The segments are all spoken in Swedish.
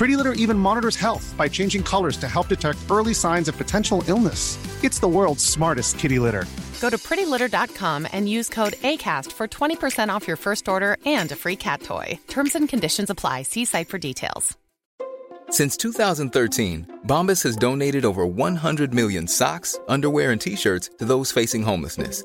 Pretty Litter even monitors health by changing colors to help detect early signs of potential illness. It's the world's smartest kitty litter. Go to prettylitter.com and use code ACAST for 20% off your first order and a free cat toy. Terms and conditions apply. See site for details. Since 2013, Bombas has donated over 100 million socks, underwear, and t shirts to those facing homelessness.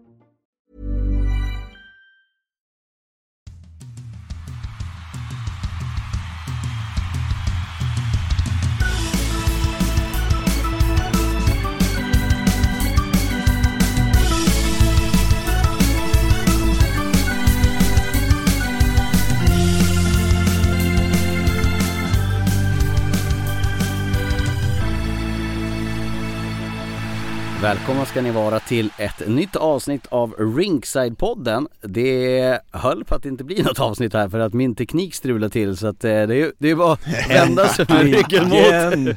Välkomna ska ni vara till ett nytt avsnitt av Ringside-podden. Det höll på att inte bli något avsnitt här för att min teknik strulade till så att eh, det är, det är bara vända sig med ryggen mot.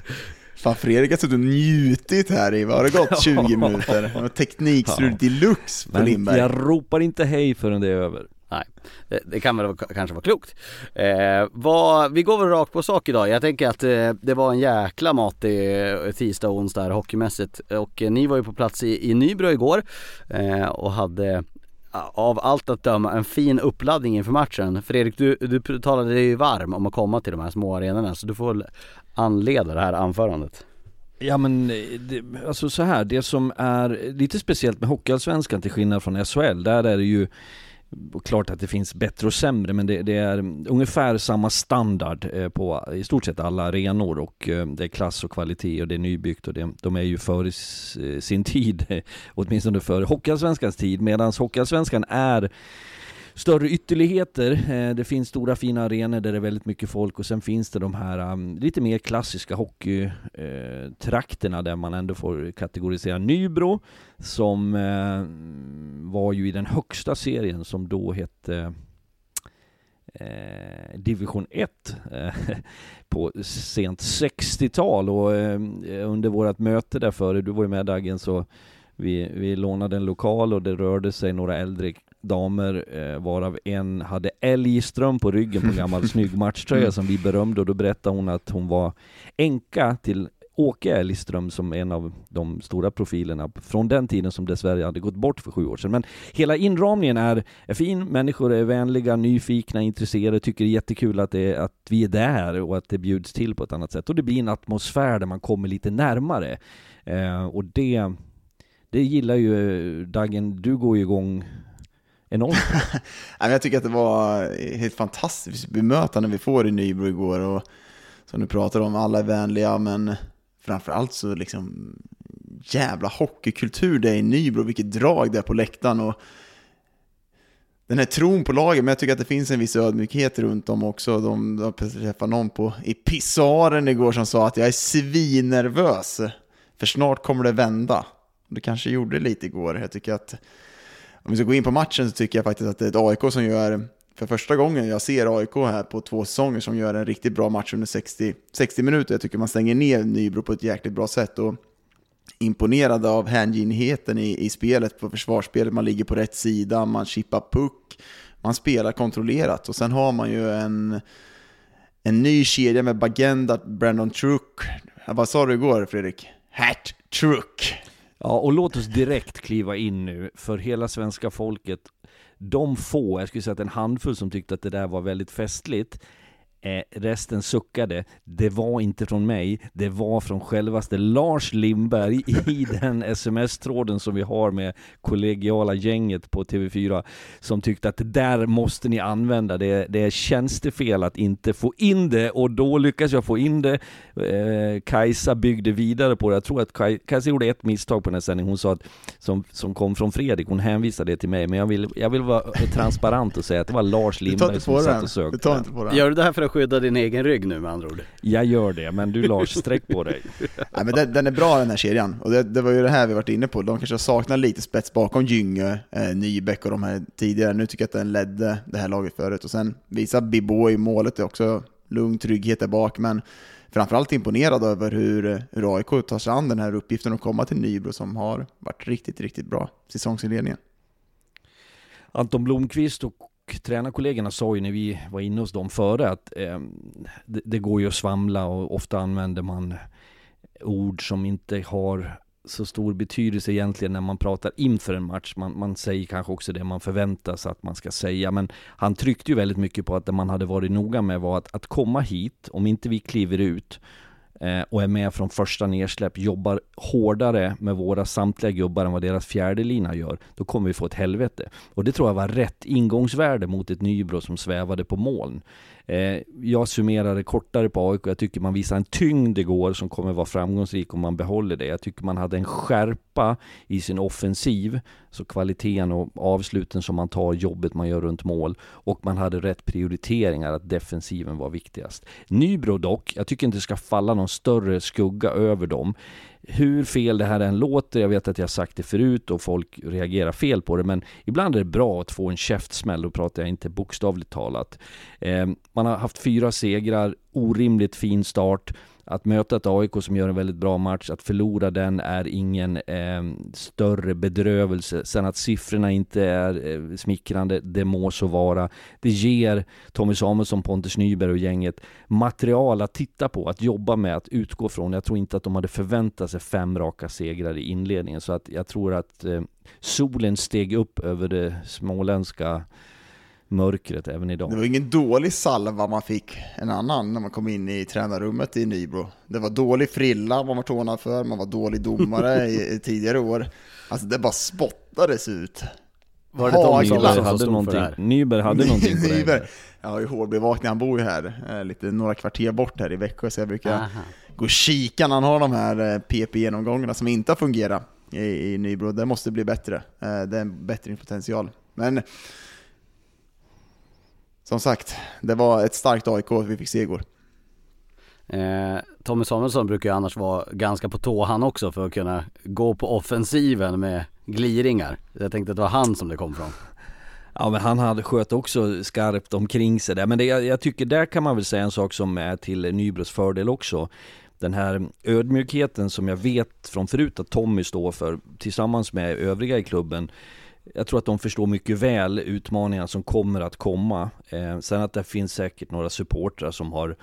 Fan Fredrik har suttit och njutit här i, vad har det gått? 20 minuter? Teknikstrul deluxe på Lindberg. jag ropar inte hej förrän det är över. Nej, det, det kan väl kanske vara klokt. Eh, vad, vi går väl rakt på sak idag. Jag tänker att eh, det var en jäkla matig eh, tisdag och onsdag här hockeymässigt. Och eh, ni var ju på plats i, i Nybro igår eh, och hade av allt att döma en fin uppladdning inför matchen. Fredrik, du, du talade dig ju varm om att komma till de här små arenorna så du får väl anleda det här anförandet. Ja men, eh, det, alltså så här, det som är lite speciellt med Hockeyallsvenskan till skillnad från SHL, där är det ju Klart att det finns bättre och sämre men det, det är ungefär samma standard eh, på i stort sett alla arenor och eh, det är klass och kvalitet och det är nybyggt och det, de är ju före eh, sin tid, åtminstone före Hockeyallsvenskans tid medan Hockeyallsvenskan är större ytterligheter. Eh, det finns stora fina arenor där det är väldigt mycket folk och sen finns det de här um, lite mer klassiska hockeytrakterna eh, där man ändå får kategorisera Nybro som eh, var ju i den högsta serien som då hette eh, division 1 eh, på sent 60-tal och eh, under vårt möte där före, du var ju med Daggen, så vi, vi lånade en lokal och det rörde sig några äldre damer eh, varav en hade älgström på ryggen på en gammal snygg matchtröja som vi berömde och då berättade hon att hon var änka till Åke Älgström som en av de stora profilerna från den tiden som dessvärre hade gått bort för sju år sedan. Men hela inramningen är, är fin, människor är vänliga, nyfikna, intresserade, tycker det är jättekul att, det, att vi är där och att det bjuds till på ett annat sätt. Och det blir en atmosfär där man kommer lite närmare. Eh, och det, det gillar ju eh, Dagen, du går ju igång enormt. Jag tycker att det var helt fantastiskt bemötande vi får i Nybro igår och som du pratar om, alla är vänliga men framförallt så liksom jävla hockeykultur det är i Nybro, vilket drag det är på läktaren och den här tron på laget, men jag tycker att det finns en viss ödmjukhet runt om också. De, de träffade någon på, i pissoaren igår som sa att jag är svinnervös, för snart kommer det vända. Det kanske gjorde det lite igår. Jag tycker att om vi ska gå in på matchen så tycker jag faktiskt att det är ett AIK som gör, för första gången jag ser AIK här på två säsonger, som gör en riktigt bra match under 60, 60 minuter. Jag tycker man stänger ner Nybro på ett jäkligt bra sätt. Och imponerad av hängivenheten i, i spelet, på försvarsspelet. Man ligger på rätt sida, man chippar puck, man spelar kontrollerat. Och sen har man ju en, en ny kedja med Bagenda, Brandon Truck. Vad sa du igår Fredrik? Hat Truck. Ja, och låt oss direkt kliva in nu för hela svenska folket. De få, jag skulle säga att en handfull som tyckte att det där var väldigt festligt, Eh, resten suckade. Det var inte från mig, det var från självaste Lars Lindberg i den sms-tråden som vi har med kollegiala gänget på TV4 som tyckte att det där måste ni använda. Det, det är tjänstefel att inte få in det och då lyckas jag få in det. Eh, Kajsa byggde vidare på det. Jag tror att Kaj, Kajsa gjorde ett misstag på den här sändningen. Hon sa att, som, som kom från Fredrik, hon hänvisade det till mig. Men jag vill, jag vill vara transparent och säga att det var Lars Lindberg som satt och sökte. Du tar inte på den. Gör du det här för att skydda din egen rygg nu med andra ord? Jag gör det, men du Lars, sträck på dig. Nej, men den, den är bra den här kedjan, och det, det, var ju det här vi varit inne på. De kanske saknar lite spets bakom Gynge, eh, Nybäck och de här tidigare. Nu tycker jag att den ledde det här laget förut. Och sen visar Bibo i målet, är också lugn trygghet där bak, men framförallt imponerad över hur, hur AIK tar sig an den här uppgiften att komma till Nybro som har varit riktigt, riktigt bra säsongsinledningen. Anton Blomqvist och tränarkollegorna sa ju när vi var inne hos dem före att eh, det, det, går ju att svamla och ofta använder man ord som inte har så stor betydelse egentligen när man pratar inför en match. Man, man säger kanske också det man förväntar sig att man ska säga. Men han tryckte ju väldigt mycket på att det man hade varit noga med var att, att komma hit, om inte vi kliver ut Eh, och är med från första nedsläpp, jobbar hårdare med våra samtliga gubbar än vad deras fjärde lina gör, då kommer vi få ett helvete. Och det tror jag var rätt ingångsvärde mot ett Nybro som svävade på moln. Eh, jag summerar det kortare på AIK. Jag tycker man visar en tyngd igår som kommer vara framgångsrik om man behåller det. Jag tycker man hade en skärpa i sin offensiv, så kvaliteten och avsluten som man tar, jobbet man gör runt mål. Och man hade rätt prioriteringar, att defensiven var viktigast. Nybro dock, jag tycker inte det ska falla någon större skugga över dem hur fel det här än låter, jag vet att jag sagt det förut och folk reagerar fel på det, men ibland är det bra att få en käftsmäll, då pratar jag inte bokstavligt talat. Eh, man har haft fyra segrar, orimligt fin start. Att möta ett AIK som gör en väldigt bra match, att förlora den är ingen eh, större bedrövelse. Sen att siffrorna inte är eh, smickrande, det må så vara. Det ger Tommy Samuelsson, Pontus Nyberg och gänget material att titta på, att jobba med, att utgå från. Jag tror inte att de hade förväntat sig fem raka segrar i inledningen, så att jag tror att eh, solen steg upp över det småländska mörkret även idag. Det var ingen dålig salva man fick en annan när man kom in i tränarrummet i Nybro. Det var dålig frilla man var tånad för, man var dålig domare i, i, tidigare år. Alltså det bara spottades ut. Var det Tom Nyberg hade någonting? Nyberg hade någonting på Nyberg. det? Ja, i hårdbevakning, han bor ju här, eh, lite några kvarter bort här i Växjö, så jag brukar Aha. gå och kika när han har de här eh, PP-genomgångarna som inte har fungerat i, i Nybro. Det måste bli bättre. Eh, det är en bättringspotential. Men som sagt, det var ett starkt AIK vi fick se igår. Eh, Tommy Samuelsson brukar ju annars vara ganska på tå han också för att kunna gå på offensiven med gliringar. Jag tänkte att det var han som det kom från. Ja men han hade sköt också skarpt omkring sig där. Men det, jag, jag tycker där kan man väl säga en sak som är till Nybros fördel också. Den här ödmjukheten som jag vet från förut att Tommy står för tillsammans med övriga i klubben jag tror att de förstår mycket väl utmaningarna som kommer att komma. Eh, sen att det finns säkert några supportrar som har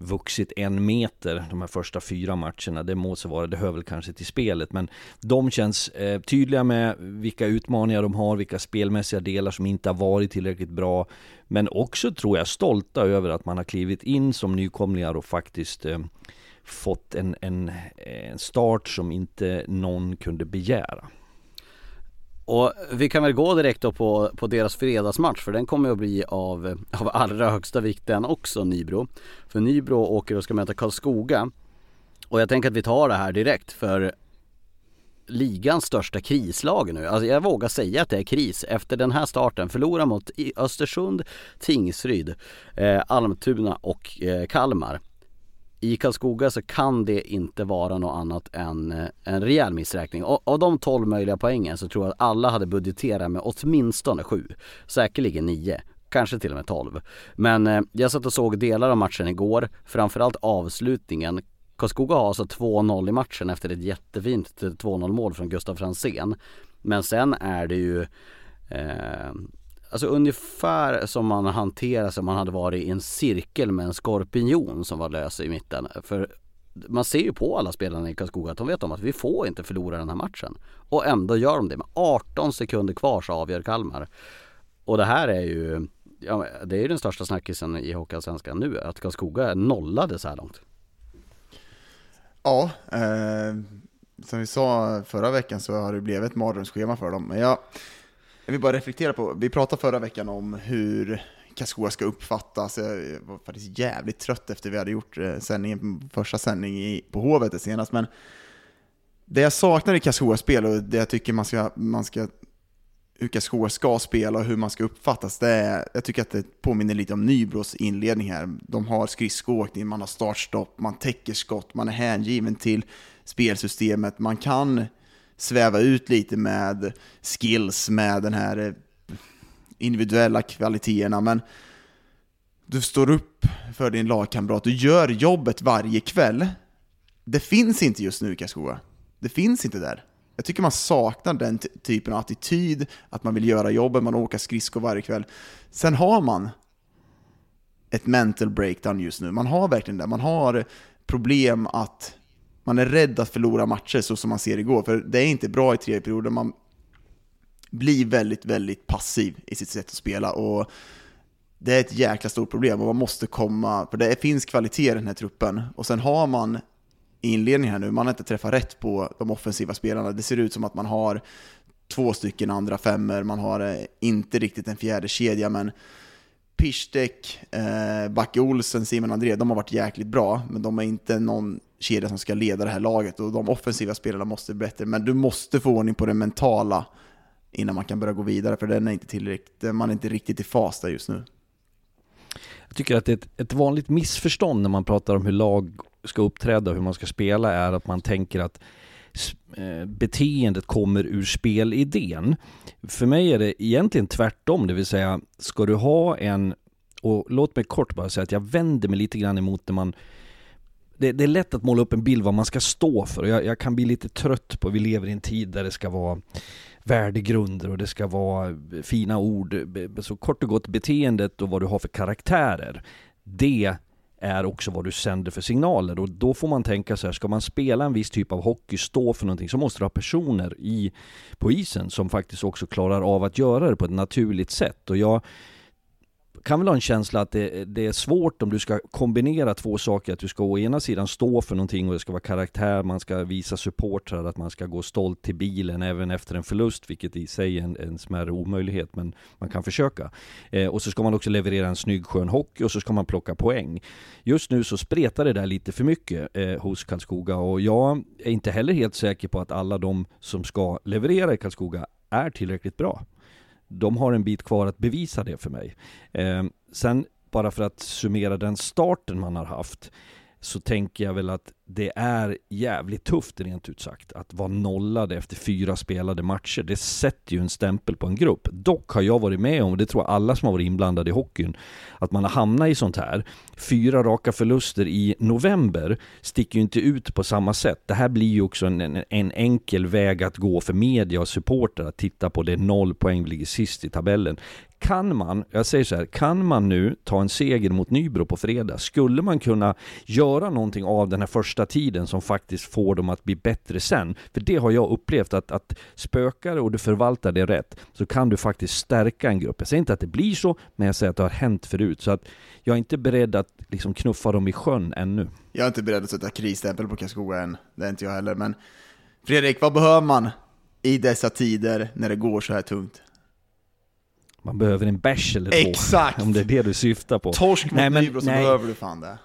vuxit en meter de här första fyra matcherna. Det må så vara, det hör väl kanske till spelet. Men de känns eh, tydliga med vilka utmaningar de har, vilka spelmässiga delar som inte har varit tillräckligt bra. Men också tror jag stolta över att man har klivit in som nykomlingar och faktiskt eh, fått en, en, en start som inte någon kunde begära. Och vi kan väl gå direkt då på, på deras fredagsmatch för den kommer att bli av, av allra högsta vikt den också Nybro. För Nybro åker och ska möta Karlskoga. Och jag tänker att vi tar det här direkt för ligans största krislag nu. Alltså jag vågar säga att det är kris efter den här starten. Förlora mot Östersund, Tingsryd, eh, Almtuna och eh, Kalmar i Karlskoga så kan det inte vara något annat än eh, en rejäl missräkning. Och av de 12 möjliga poängen så tror jag att alla hade budgeterat med åtminstone 7, säkerligen 9 kanske till och med 12. Men eh, jag satt och såg delar av matchen igår, framförallt avslutningen. Karlskoga har alltså 2-0 i matchen efter ett jättefint 2-0 mål från Gustav Fransén. Men sen är det ju eh, alltså ungefär som man hanterar sig om man hade varit i en cirkel med en skorpion som var lös i mitten. För man ser ju på alla spelarna i Karlskoga att de vet om att vi får inte förlora den här matchen. Och ändå gör de det. Med 18 sekunder kvar så avgör Kalmar. Och det här är ju, ja, det är ju den största snackisen i Hockeyallsvenskan nu, att Karlskoga är nollade så här långt. Ja, eh, som vi sa förra veckan så har det blivit ett mardrömsschema för dem. Men jag, jag vill bara reflektera på, vi pratade förra veckan om hur Karlskoga ska uppfattas. Jag var faktiskt jävligt trött efter vi hade gjort eh, sändningen, första sändningen på Hovet senast, men det jag saknar i Karlskogas spel och det jag tycker man ska, man ska hur Karlskoga ska spela och hur man ska uppfattas, det är, jag tycker att det påminner lite om Nybros inledning här. De har skridskoåkning, man har startstopp, man täcker skott, man är hängiven till spelsystemet, man kan sväva ut lite med skills, med den här eh, individuella kvaliteterna, men du står upp för din lagkamrat, du gör jobbet varje kväll. Det finns inte just nu i Karlskoga. Det finns inte där. Jag tycker man saknar den typen av attityd, att man vill göra jobbet, man åker skridskor varje kväll. Sen har man ett mental breakdown just nu. Man har verkligen det. Man har problem att man är rädd att förlora matcher så som man ser igår. För det är inte bra i tredje perioden. Man blir väldigt, väldigt passiv i sitt sätt att spela. Och det är ett jäkla stort problem och man måste komma, för det finns kvalitet i den här truppen. Och sen har man i inledningen här nu, man har inte träffat rätt på de offensiva spelarna. Det ser ut som att man har två stycken andra femmer, man har eh, inte riktigt en fjärde kedja men Pisztek, eh, Backe Olsen, Simon André, de har varit jäkligt bra, men de är inte någon kedja som ska leda det här laget och de offensiva spelarna måste bli bättre. Men du måste få ordning på det mentala innan man kan börja gå vidare, för den är inte tillräckligt, man är inte riktigt i fas där just nu. Jag tycker att det ett, ett vanligt missförstånd när man pratar om hur lag ska uppträda och hur man ska spela är att man tänker att eh, beteendet kommer ur spelidén. För mig är det egentligen tvärtom, det vill säga ska du ha en, och låt mig kort bara säga att jag vänder mig lite grann emot när man det, det, är lätt att måla upp en bild vad man ska stå för och jag, jag, kan bli lite trött på, vi lever i en tid där det ska vara värdegrunder och det ska vara fina ord. Så kort och gott beteendet och vad du har för karaktärer. Det är också vad du sänder för signaler och då får man tänka så här, ska man spela en viss typ av hockey, stå för någonting, så måste du ha personer i, på isen som faktiskt också klarar av att göra det på ett naturligt sätt. Och jag kan väl ha en känsla att det, det, är svårt om du ska kombinera två saker. Att du ska å ena sidan stå för någonting och det ska vara karaktär, man ska visa supportrar, att man ska gå stolt till bilen även efter en förlust, vilket i sig är en, en smärre omöjlighet, men man kan försöka. Eh, och så ska man också leverera en snygg skön hockey och så ska man plocka poäng. Just nu så spretar det där lite för mycket eh, hos Karlskoga och jag är inte heller helt säker på att alla de som ska leverera i Karlskoga är tillräckligt bra de har en bit kvar att bevisa det för mig. Eh, sen bara för att summera den starten man har haft så tänker jag väl att det är jävligt tufft rent ut sagt att vara nollad efter fyra spelade matcher. Det sätter ju en stämpel på en grupp. Dock har jag varit med om, och det tror jag alla som har varit inblandade i hockeyn, att man har hamnat i sånt här. Fyra raka förluster i november sticker ju inte ut på samma sätt. Det här blir ju också en, en, en enkel väg att gå för media och supportrar att titta på det noll poäng vi ligger sist i tabellen. Kan man, jag säger så här, kan man nu ta en seger mot Nybro på fredag, skulle man kunna göra någonting av den här första tiden som faktiskt får dem att bli bättre sen? För det har jag upplevt att, att spökar och du förvaltar det rätt, så kan du faktiskt stärka en grupp. Jag säger inte att det blir så, men jag säger att det har hänt förut. Så att jag är inte beredd att liksom knuffa dem i sjön ännu. Jag är inte beredd att sätta krisstämpel på Karlskoga än, det är inte jag heller. Men Fredrik, vad behöver man i dessa tider när det går så här tungt? Man behöver en bärs eller två. Exakt! Om det är det du syftar på. Torsk mot Nybro så nej. behöver du fan det.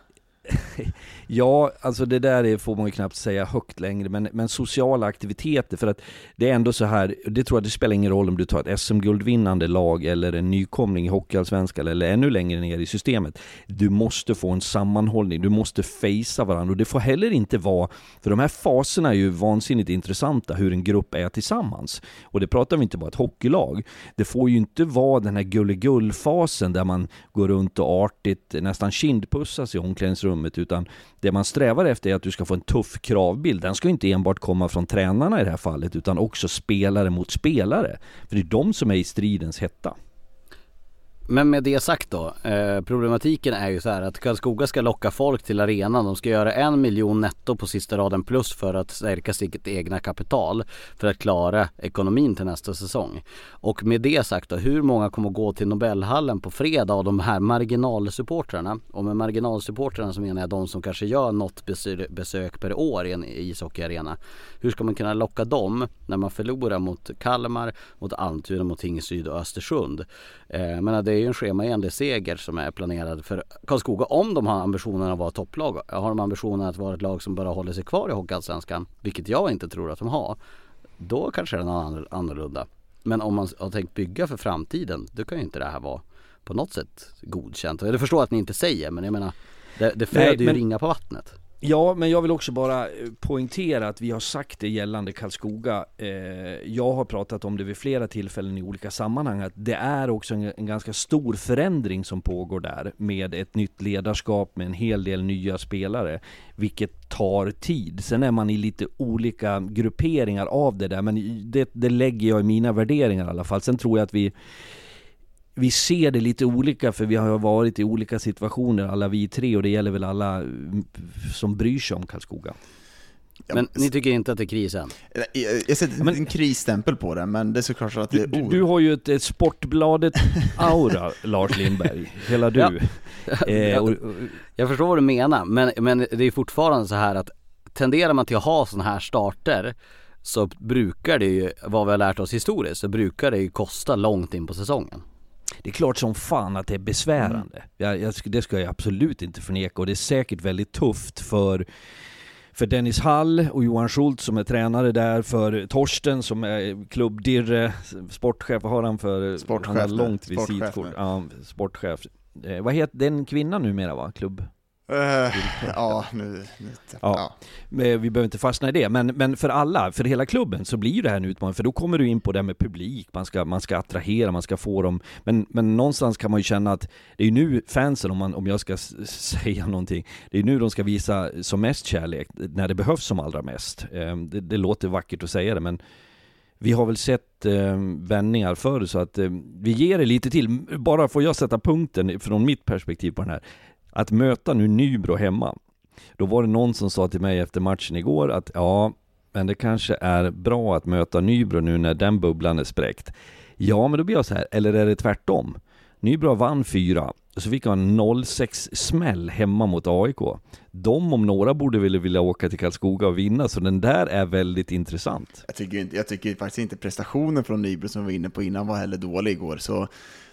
ja, alltså det där är, får man ju knappt säga högt längre, men, men sociala aktiviteter, för att det är ändå så här, det tror jag det spelar ingen roll om du tar ett SM-guldvinnande lag eller en nykomling i Hockeyallsvenskan eller ännu längre ner i systemet. Du måste få en sammanhållning, du måste fejsa varandra och det får heller inte vara, för de här faserna är ju vansinnigt intressanta, hur en grupp är tillsammans. Och det pratar vi inte bara ett hockeylag. Det får ju inte vara den här gulligull-fasen där man går runt och artigt nästan kindpussas i omklädningsrummet utan det man strävar efter är att du ska få en tuff kravbild. Den ska inte enbart komma från tränarna i det här fallet utan också spelare mot spelare. För det är de som är i stridens hetta. Men med det sagt då, eh, problematiken är ju så här att Karlskoga ska locka folk till arenan. De ska göra en miljon netto på sista raden plus för att stärka sitt egna kapital för att klara ekonomin till nästa säsong. Och med det sagt då, hur många kommer gå till Nobelhallen på fredag av de här marginalsupportrarna? Och med marginalsupportrarna så menar jag de som kanske gör något besök per år i en ishockeyarena. Hur ska man kunna locka dem när man förlorar mot Kalmar, mot Almtuna, mot Tingsryd och Östersund? Eh, men det är ju en schemaenlig seger som är planerad för Karlskoga om de har ambitionen att vara topplag. Har de ambitionen att vara ett lag som bara håller sig kvar i Hockeyallsvenskan, vilket jag inte tror att de har, då kanske det är annorlunda. Men om man har tänkt bygga för framtiden, då kan ju inte det här vara på något sätt godkänt. Jag förstår att ni inte säger, men jag menar, det, det föder ju ringa på vattnet. Ja, men jag vill också bara eh, poängtera att vi har sagt det gällande Karlskoga. Eh, jag har pratat om det vid flera tillfällen i olika sammanhang, att det är också en, en, ganska stor förändring som pågår där med ett nytt ledarskap, med en hel del nya spelare, vilket tar tid. Sen är man i lite olika grupperingar av det där, men det, det lägger jag i mina värderingar i alla fall. Sen tror jag att vi vi ser det lite olika för vi har varit i olika situationer alla vi tre och det gäller väl alla mm, som bryr sig om Karlskoga. Men ni tycker inte att det är kris än? Jag sätter men, en krisstämpel på det, men det är såklart att det är du, du har ju ett, ett Sportbladet-aura, Lars Lindberg. Hela du. Ja. Eh, och, och, jag förstår vad du menar, men, men det är fortfarande så här att tenderar man till att ha sådana här starter så brukar det ju, vad vi har lärt oss historiskt, så brukar det ju kosta långt in på säsongen. Det är klart som fan att det är besvärande. Mm. Jag, jag, det ska jag absolut inte förneka och det är säkert väldigt tufft för för Dennis Hall och Johan Schultz som är tränare där, för Torsten som är klubbdirre, sportchef, vad har han för? Sportchef. Han har långt visitkort. Ja, sportchef. Eh, vad heter den kvinnan numera va? Klubb? Uh, ja, nu, nu ja. ja. Vi behöver inte fastna i det, men, men för alla, för hela klubben så blir det här en utmaning, för då kommer du in på det med publik, man ska, man ska attrahera, man ska få dem, men, men någonstans kan man ju känna att det är nu fansen, om, man, om jag ska säga någonting, det är nu de ska visa som mest kärlek, när det behövs som allra mest. Ehm, det, det låter vackert att säga det, men vi har väl sett eh, vändningar förr så att eh, vi ger det lite till. Bara får jag sätta punkten från mitt perspektiv på den här att möta nu Nybro hemma, då var det någon som sa till mig efter matchen igår att ja, men det kanske är bra att möta Nybro nu när den bubblan är spräckt. Ja, men då blir jag så här, eller är det tvärtom? Nybro vann fyra, så fick han 0-6 smäll hemma mot AIK. De om några borde väl vilja åka till Karlskoga och vinna, så den där är väldigt intressant. Jag tycker, inte, jag tycker faktiskt inte prestationen från Nybro som vi var inne på innan var heller dålig igår, så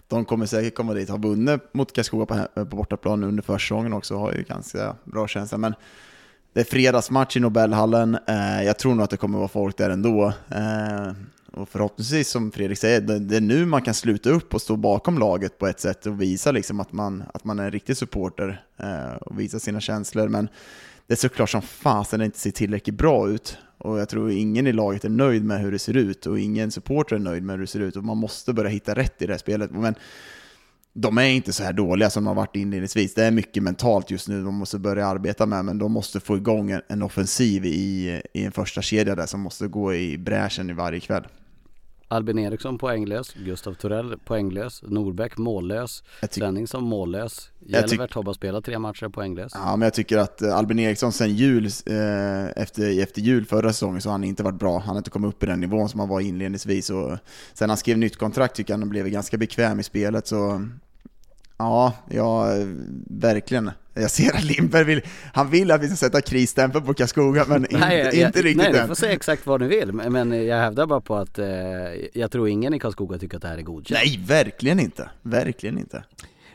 de kommer säkert komma dit, har vunnit mot Karlskoga på, på bortaplan under försäsongen också, har ju ganska bra känsla. Men det är fredagsmatch i Nobelhallen, eh, jag tror nog att det kommer vara folk där ändå. Eh, och förhoppningsvis, som Fredrik säger, det, det, är nu man kan sluta upp och stå bakom laget på ett sätt och visa liksom att, man, att man är en riktig supporter eh, och visa sina känslor. Men det är såklart som fasen det inte ser tillräckligt bra ut. Och jag tror ingen i laget är nöjd med hur det ser ut och ingen supporter är nöjd med hur det ser ut och man måste börja hitta rätt i det här spelet. Men de är inte så här dåliga som de har varit inledningsvis. Det är mycket mentalt just nu de måste börja arbeta med, men de måste få igång en, offensiv i, i en första kedja där som måste gå i bräschen i varje kväll. Albin Eriksson poänglös, Gustav Torell poänglös, Norbäck mållös, Svenningsson mållös, Jelvert har bara spelat tre matcher poänglös. Ja, men jag tycker att eh, Albin Eriksson sen jul, eh, efter, efter jul förra säsongen så har han inte varit bra. Han har inte kommit upp i den nivån som han var inledningsvis och sen han skrev nytt kontrakt tycker jag han blev ganska bekväm i spelet så Ja, ja, verkligen. Jag ser att Lindberg vill, han vill att vi ska sätta krisstämpel på Karlskoga, men nej, inte, jag, inte riktigt Nej, du får säga exakt vad du vill, men jag hävdar bara på att eh, jag tror ingen i Karlskoga tycker att det här är godkänt. Nej, verkligen inte. Verkligen inte.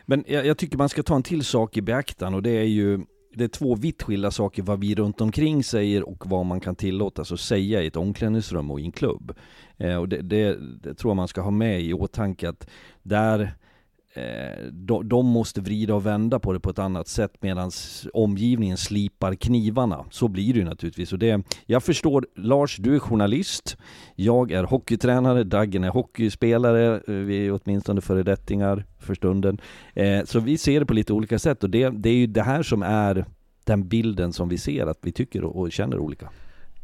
Men jag, jag, tycker man ska ta en till sak i beaktan och det är ju det är två vitt skilda saker vad vi runt omkring säger och vad man kan tillåtas att säga i ett omklädningsrum och i en klubb. Eh, och det, det, det tror jag man ska ha med i åtanke att där Eh, de, måste vrida och vända på det på ett annat sätt medan omgivningen slipar knivarna. Så blir det ju naturligtvis. Och det, jag förstår, Lars, du är journalist, jag är hockeytränare, Daggen är hockeyspelare, eh, vi är åtminstone föredettingar för stunden. Eh, så vi ser det på lite olika sätt och det, det är ju det här som är den bilden som vi ser, att vi tycker och känner olika.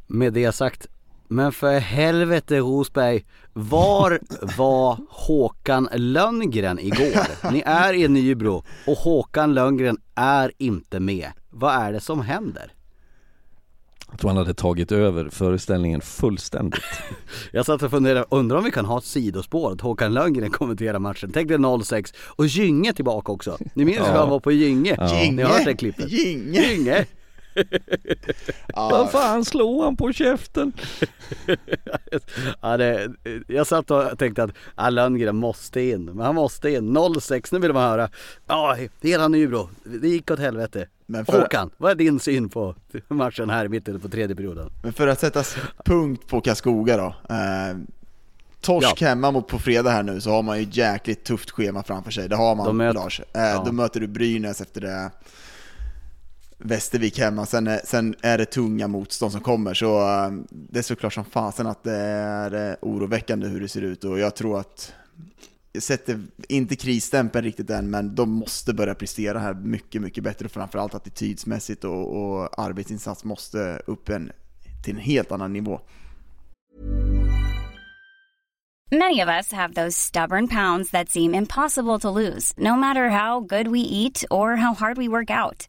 Med det sagt, men för helvete Rosberg, var var Håkan Lönngren igår? Ni är i Nybro och Håkan Lönngren är inte med. Vad är det som händer? Jag tror han hade tagit över föreställningen fullständigt. Jag satt och funderade, undrar om vi kan ha ett sidospår att Håkan Lönngren kommenterar matchen. Tänk dig 06 och Gynge tillbaka också. Ni minns hur han var på Gynge? Gynge? Ni har hört det klippet? Gynge? Gynge! Vad fan slog han på käften? ja, det, jag satt och tänkte att ja, Lönngren måste in, men han måste in. 06, nu vill man höra. Ja, hela Nybro, det gick åt helvete. Men för, Håkan, vad är din syn på matchen här i mitten på tredje perioden? men för att sätta punkt på Karlskoga då. Eh, torsk hemma mot på fredag här nu så har man ju ett jäkligt tufft schema framför sig. Det har man De möter- Lars. Eh, ja. Då möter du Brynäs efter det. Västervik hemma, sen är, sen är det tunga motstånd som kommer. Så eh, det är såklart som fasen att det är eh, oroväckande hur det ser ut och jag tror att jag sätter inte krisstämpeln riktigt än, men de måste börja prestera här mycket, mycket bättre. och Framförallt attitydsmässigt och, och arbetsinsats måste upp en, till en helt annan nivå. Many of us have those stubborn pounds that seem impossible to lose, no matter how good we eat or how hard we work out.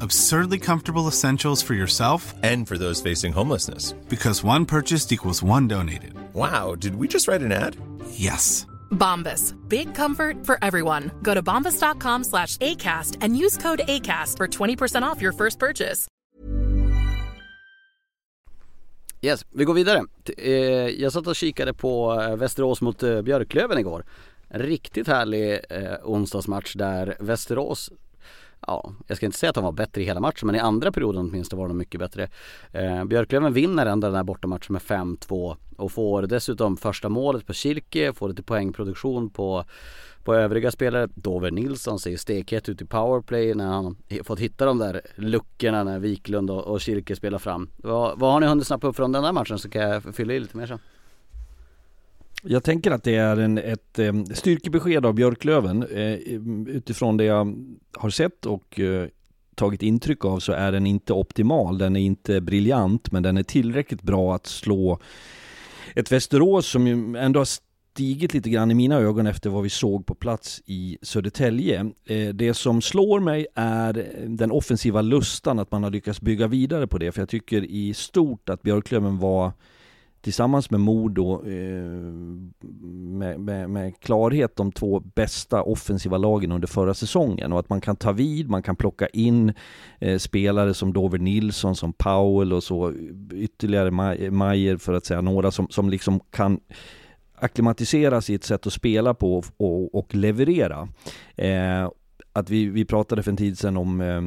Absurdly comfortable essentials for yourself And for those facing homelessness. because one purchased equals one donated. Wow, did we just write an ad? Yes. Bombas. Big comfort for everyone. Go to bombas.com slash ACAST and use code ACAST for 20% off your first purchase. Yes, vi går vidare. T- eh, Jag satt och kikade på eh, Västerås mot eh, Björklöven igår. En riktigt härlig onsdagsmatch där Västerås Ja, jag ska inte säga att de var bättre i hela matchen men i andra perioden åtminstone var de mycket bättre. Eh, Björklöven vinner ändå den här bortamatchen med 5-2 och får dessutom första målet på Kirke, får lite poängproduktion på, på övriga spelare. Dover Nilsson ser stekhet ut i powerplay när han fått hitta de där luckorna när Wiklund och, och Kirke spelar fram. Vad, vad har ni hunnit snappa upp från den här matchen så kan jag fylla i lite mer sen. Jag tänker att det är en, ett styrkebesked av Björklöven. Eh, utifrån det jag har sett och eh, tagit intryck av så är den inte optimal. Den är inte briljant men den är tillräckligt bra att slå ett Västerås som ju ändå har stigit lite grann i mina ögon efter vad vi såg på plats i Södertälje. Eh, det som slår mig är den offensiva lustan, att man har lyckats bygga vidare på det. För jag tycker i stort att Björklöven var tillsammans med Modo eh, med, med, med klarhet de två bästa offensiva lagen under förra säsongen och att man kan ta vid, man kan plocka in eh, spelare som Dover Nilsson, som Powell och så ytterligare Mayer för att säga några som, som liksom kan acklimatisera sitt sätt att spela på och, och, och leverera. Eh, att vi, vi pratade för en tid sedan om eh,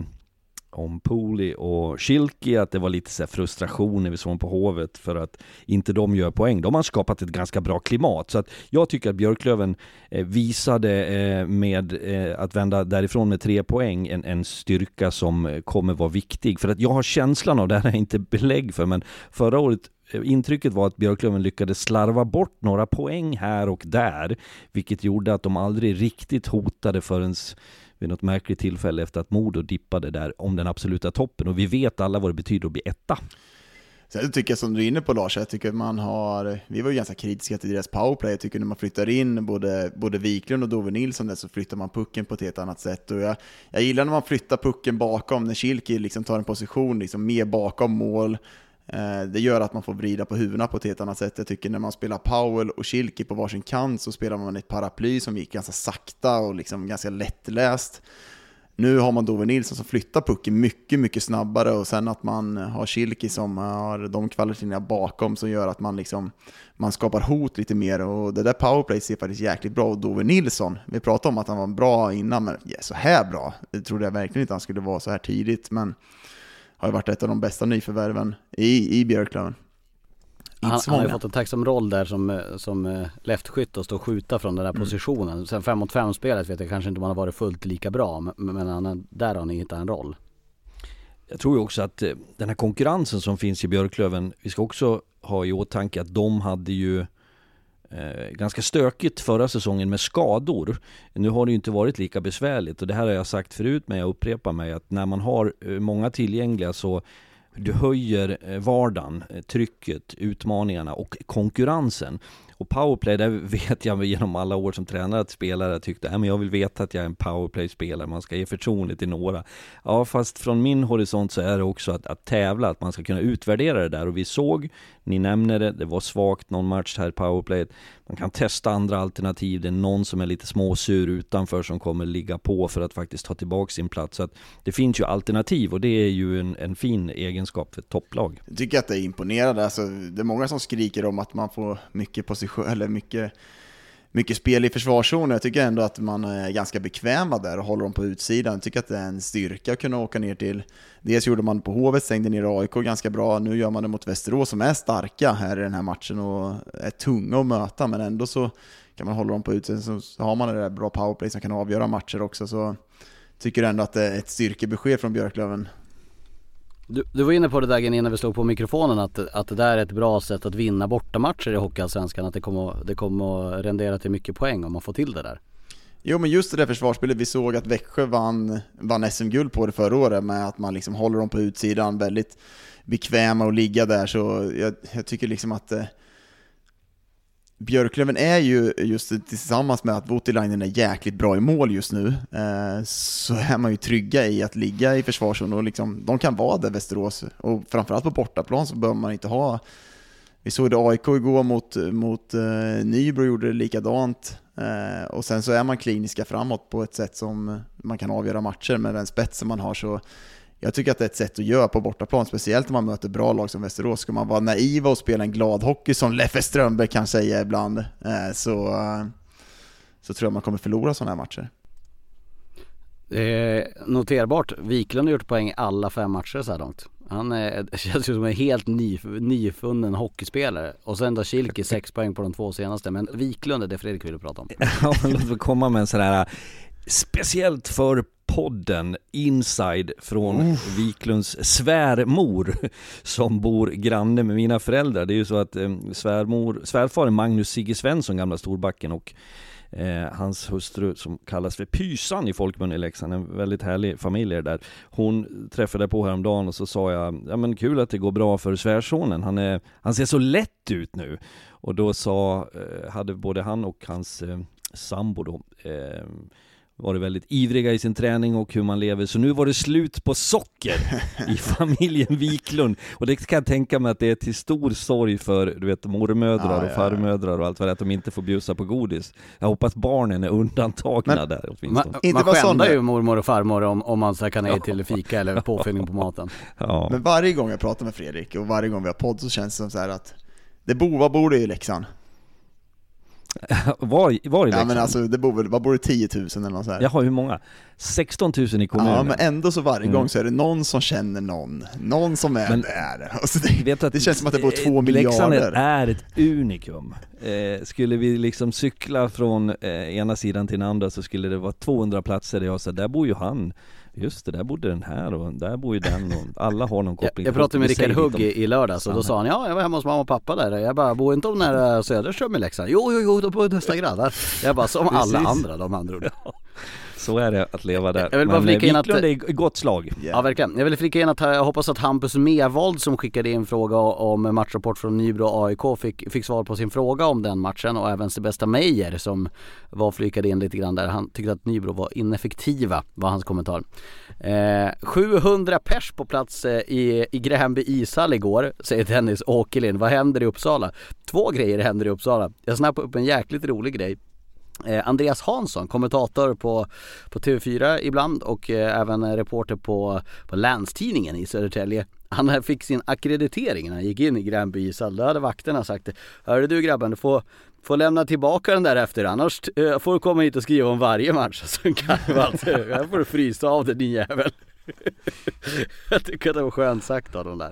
om Pooley och Schilke, att det var lite så här frustration när vi såg på Hovet för att inte de gör poäng. De har skapat ett ganska bra klimat. Så att jag tycker att Björklöven eh, visade eh, med eh, att vända därifrån med tre poäng en, en styrka som kommer vara viktig. För att jag har känslan av, det här är inte belägg för, men förra året intrycket var att Björklöven lyckades slarva bort några poäng här och där, vilket gjorde att de aldrig riktigt hotade förrän vid något märkligt tillfälle efter att Modo dippade där om den absoluta toppen. Och vi vet alla vad det betyder att bli etta. Sen tycker jag som du är inne på Lars, jag tycker man har, vi var ju ganska kritiska till deras powerplay, jag tycker när man flyttar in både, både Wiklund och Dove Nilsson där så flyttar man pucken på ett helt annat sätt. Och jag, jag gillar när man flyttar pucken bakom, när Kilki liksom tar en position liksom mer bakom mål. Eh, det gör att man får vrida på huvudena på ett helt annat sätt. Jag tycker när man spelar Powell och Kilke på varsin kant så spelar man ett paraply som gick ganska sakta och liksom ganska lättläst. Nu har man Dove Nilsson som flyttar pucken mycket, mycket snabbare och sen att man har Kilki som har de kvaliteterna bakom som gör att man, liksom, man skapar hot lite mer och det där powerplay ser faktiskt jäkligt bra och Dove Nilsson, vi pratade om att han var bra innan, men ja, så här bra, det trodde jag verkligen inte han skulle vara så här tidigt, men har ju varit ett av de bästa nyförvärven i, i Björklöven. Han, han har ju fått en tacksam roll där som, som leftskytt och stå och skjuta från den där mm. positionen. Sen 5 mot 5 spelet vet jag kanske inte om han har varit fullt lika bra, men, men han, där har han hittat en roll. Jag tror ju också att eh, den här konkurrensen som finns i Björklöven, vi ska också ha i åtanke att de hade ju eh, ganska stökigt förra säsongen med skador. Nu har det ju inte varit lika besvärligt och det här har jag sagt förut men jag upprepar mig att när man har eh, många tillgängliga så du höjer eh, vardagen, eh, trycket, utmaningarna och konkurrensen. Och powerplay, där vet jag genom alla år som tränare att spelare tyckte men jag vill veta att jag är en powerplay-spelare, man ska ge förtroende till några. Ja, fast från min horisont så är det också att, att tävla, att man ska kunna utvärdera det där. Och vi såg, ni nämner det, det var svagt någon match här i powerplayet. Man kan testa andra alternativ, det är någon som är lite småsur utanför som kommer ligga på för att faktiskt ta tillbaka sin plats. Så att det finns ju alternativ och det är ju en, en fin egenskap för ett topplag. Jag tycker att det är imponerande, alltså, det är många som skriker om att man får mycket position, eller mycket mycket spel i försvarszonen. Jag tycker ändå att man är ganska bekväma där och håller dem på utsidan. Jag tycker att det är en styrka att kunna åka ner till... Dels gjorde man på Hovet, stängde ner AIK ganska bra. Nu gör man det mot Västerås som är starka här i den här matchen och är tunga att möta, men ändå så kan man hålla dem på utsidan. Så har man det där bra powerplay som kan avgöra matcher också. Så tycker ändå att det är ett styrkebesked från Björklöven du, du var inne på det där innan vi slog på mikrofonen att, att det där är ett bra sätt att vinna bortamatcher i Hockeyallsvenskan. Att det kommer, det kommer att rendera till mycket poäng om man får till det där. Jo men just det där försvarsspelet, vi såg att Växjö vann, vann SM-guld på det förra året med att man liksom håller dem på utsidan, väldigt bekväma att ligga där. Så jag, jag tycker liksom att eh, Björklöven är ju just tillsammans med att Voutilainen är jäkligt bra i mål just nu, eh, så är man ju trygga i att ligga i försvarszon och liksom, de kan vara där Västerås. Och framförallt på bortaplan så behöver man inte ha vi såg det AIK igår mot, mot eh, Nybro gjorde det likadant. Eh, och sen så är man kliniska framåt på ett sätt som man kan avgöra matcher med den spetsen man har. Så jag tycker att det är ett sätt att göra på bortaplan, speciellt när man möter bra lag som Västerås. Ska man vara naiva och spela en glad hockey som Leffe Strömberg kan säga ibland, eh, så, så tror jag man kommer förlora sådana här matcher. Eh, noterbart, Wiklund har gjort poäng i alla fem matcher så här långt. Han är, känns ju som en helt ny, nyfunnen hockeyspelare. Och sen då Kilke sex poäng på de två senaste. Men Wiklund är det Fredrik vill prata om. Ja, låt mig komma med en sån här speciellt för podden Inside från uh. Wiklunds svärmor som bor granne med mina föräldrar. Det är ju så att eh, svärmor, svärfar är Magnus Sigge Svensson, gamla storbacken och eh, hans hustru som kallas för Pysan i folkmun i Leksand, en väldigt härlig familj där. Hon träffade på häromdagen och så sa jag, ja men kul att det går bra för svärsonen, han, är, han ser så lätt ut nu. Och då sa, eh, hade både han och hans eh, sambo då, eh, varit väldigt ivriga i sin träning och hur man lever, så nu var det slut på socker i familjen Wiklund. Och det kan jag tänka mig att det är till stor sorg för, du vet, mormödrar och farmödrar och allt vad det är, att de inte får bjussa på godis. Jag hoppas barnen är undantagna Men, där åtminstone. Man, man skändar ju mormor och farmor om, om man tackar nej till fika eller påfyllning på maten. Ja. Men varje gång jag pratar med Fredrik och varje gång vi har podd så känns det som så att det bo, vad bor i Leksand? Var, var i Leksand? Ja men alltså, det bor väl, vad bor det, 10 000 eller något sånt Jaha, hur många? 16 000 i kommunen? Ja men ändå så varje mm. gång så är det någon som känner någon, någon som är men, där. Alltså det, det känns som att det bor två miljarder. Leksand är ett unikum. Eh, skulle vi liksom cykla från eh, ena sidan till den andra så skulle det vara 200 platser där jag sa, där bor ju han just det, där bodde den här och där bor ju den och alla har någon koppling. Jag, jag pratade med Rickard Hugg om i, i lördags och då sa han ja jag var hemma hos mamma och pappa där. Jag bara, bor inte de nära Söderström i Leksand? Jo, jo, jo, de bor nästa grannar. Jag bara, som alla andra de andra ord. Så är det att leva där. Jag vill bara Men eh, flika in att- Wiklund är i gott slag. Ja verkligen. Jag vill flika in att jag hoppas att Hampus Mevold som skickade in fråga om matchrapport från Nybro AIK fick, fick svar på sin fråga om den matchen och även Sebastian Meyer som var flykade in lite grann där. Han tyckte att Nybro var ineffektiva var hans kommentar. Eh, 700 pers på plats eh, i, i Gränby ishall igår säger Dennis Åkerlind. Vad händer i Uppsala? Två grejer händer i Uppsala. Jag snappade upp en jäkligt rolig grej. Eh, Andreas Hansson, kommentator på, på TV4 ibland och eh, även reporter på, på Länstidningen i Södertälje. Han fick sin akkreditering när han gick in i Gränby ishall. Då hade vakterna sagt Hörru du grabben, du får, får lämna tillbaka den där efter annars eh, får du komma hit och skriva om varje match. Så kan du alltså, här får du frysa av dig din jävel. Jag tycker att det var skönt sagt av de där.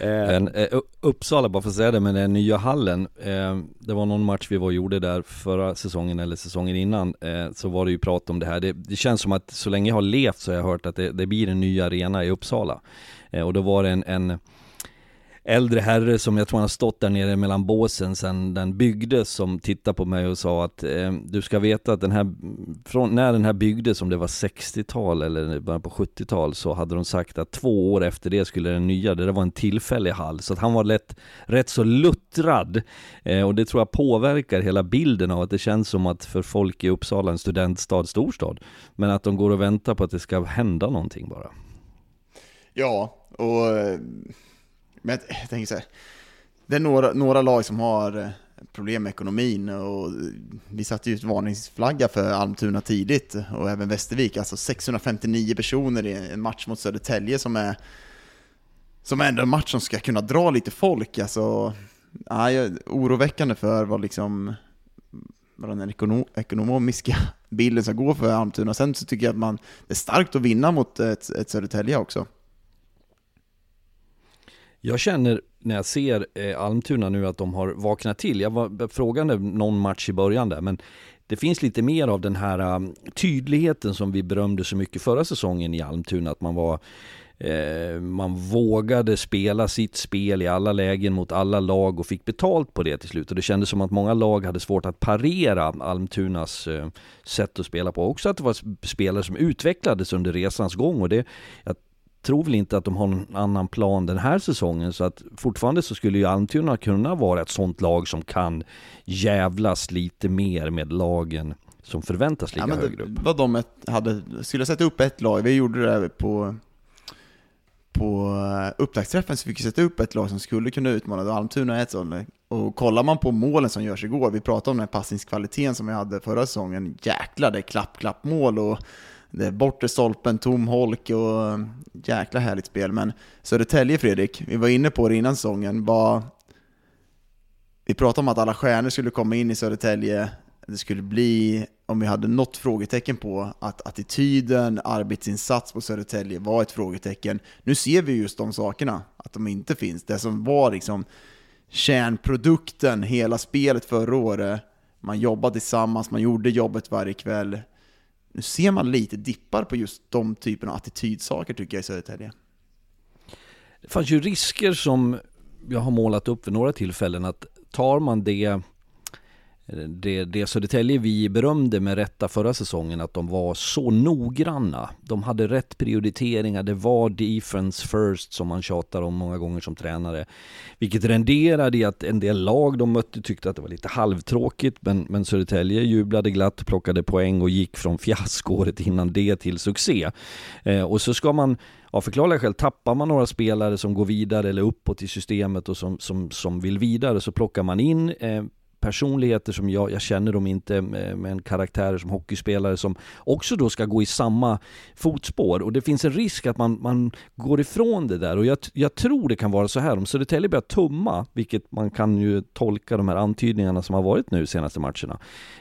Eh, Men, eh, Uppsala, bara för att säga det, med den eh, nya hallen. Eh, det var någon match vi var och gjorde där förra säsongen eller säsongen innan. Eh, så var det ju prat om det här. Det, det känns som att så länge jag har levt så har jag hört att det, det blir en ny arena i Uppsala. Eh, och då var det en, en äldre herre som jag tror han har stått där nere mellan båsen sedan den byggdes som tittade på mig och sa att eh, du ska veta att den här, från när den här byggdes, om det var 60-tal eller början på 70-tal, så hade de sagt att två år efter det skulle den nya, det där var en tillfällig hall. Så att han var lätt, rätt så luttrad. Eh, och det tror jag påverkar hela bilden av att det känns som att för folk i Uppsala, en studentstad, storstad, men att de går och väntar på att det ska hända någonting bara. Ja, och eh, men jag, jag tänker så här. Det är några, några lag som har eh, problem med ekonomin och eh, vi satte ju ut varningsflagga för Almtuna tidigt och även Västervik, alltså 659 personer i en match mot Södertälje som är som är ändå en match som ska kunna dra lite folk. Alltså, ja, jag är oroväckande för vad liksom vad den ekono, ekonomiska bilden ska gå för Almtuna. Sen så tycker jag att man, det är starkt att vinna mot ett, ett Södertälje också. Jag känner när jag ser eh, Almtuna nu att de har vaknat till. Jag var frågande någon match i början där, men det finns lite mer av den här um, tydligheten som vi berömde så mycket förra säsongen i Almtuna, att man var eh, man vågade spela sitt spel i alla lägen mot alla lag och fick betalt på det till slut. Och det kändes som att många lag hade svårt att parera Almtunas eh, sätt att spela på. Också att det var spelare som utvecklades under resans gång. Och det, jag tror väl inte att de har någon annan plan den här säsongen så att fortfarande så skulle ju Almtuna kunna vara ett sånt lag som kan jävlas lite mer med lagen som förväntas ligga Ja, men högre upp. vad de hade, skulle sätta upp ett lag, vi gjorde det på, på eh, upptaktsträffen så fick vi sätta upp ett lag som skulle kunna utmana, och Almtuna är ett sånt. Och kollar man på målen som görs igår, vi pratade om den här passningskvaliteten som vi hade förra säsongen, jäklar det är klapp-klapp-mål och det är Eh, bortre stolpen, tom holk och eh, jäkla härligt spel. Men Södertälje Fredrik, vi var inne på det innan säsongen, var vi pratade om att alla stjärnor skulle komma in i Södertälje, det skulle bli, om vi hade något frågetecken på, att attityden, arbetsinsats på Södertälje var ett frågetecken. Nu ser vi just de sakerna, att de inte finns. Det som var liksom kärnprodukten, hela spelet förra året, man jobbade tillsammans, man gjorde jobbet varje kväll. Nu ser man lite dippar på just de typerna av attitydsaker tycker jag i Södertälje. Det fanns ju risker som jag har målat upp vid några tillfällen att tar man det det, det Södertälje vi berömde med rätta förra säsongen att de var så noggranna. De hade rätt prioriteringar, det var defense first som man tjatar om många gånger som tränare. Vilket renderade i att en del lag de mötte tyckte att det var lite halvtråkigt men, men Södertälje jublade glatt, plockade poäng och gick från fiaskoåret innan det till succé. Eh, och så ska man av förklarliga skäl, tappar man några spelare som går vidare eller uppåt i systemet och som, som, som vill vidare så plockar man in eh, personligheter som jag, jag känner dem inte, eh, men karaktärer som hockeyspelare som också då ska gå i samma fotspår. Och det finns en risk att man, man går ifrån det där. Och jag, jag tror det kan vara så här, om Södertälje börjar tumma, vilket man kan ju tolka de här antydningarna som har varit nu senaste matcherna,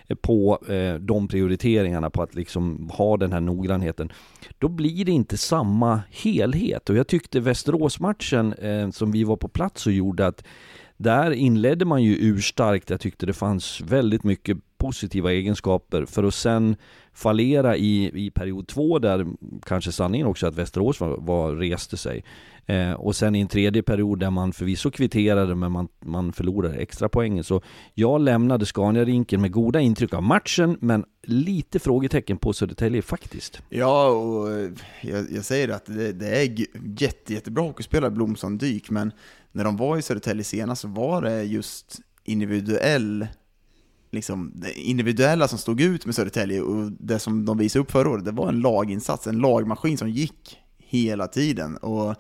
eh, på eh, de prioriteringarna, på att liksom ha den här noggrannheten, då blir det inte samma helhet. Och jag tyckte Västeråsmatchen eh, som vi var på plats och gjorde att där inledde man ju urstarkt. Jag tyckte det fanns väldigt mycket positiva egenskaper för att sen fallera i, i period två där kanske sanningen också att Västerås var, var reste sig. Eh, och sen i en tredje period där man förvisso kvitterade men man, man förlorade extra poängen. Så jag lämnade Scania-rinken med goda intryck av matchen men lite frågetecken på Södertälje faktiskt. Ja, och eh, jag, jag säger att det, det är jätte, jättebra hockeyspelare, Blomsson Dyk, men när de var i Södertälje senast så var det just individuell liksom, det individuella som stod ut med Södertälje och det som de visade upp förra året, det var en laginsats, en lagmaskin som gick hela tiden. Och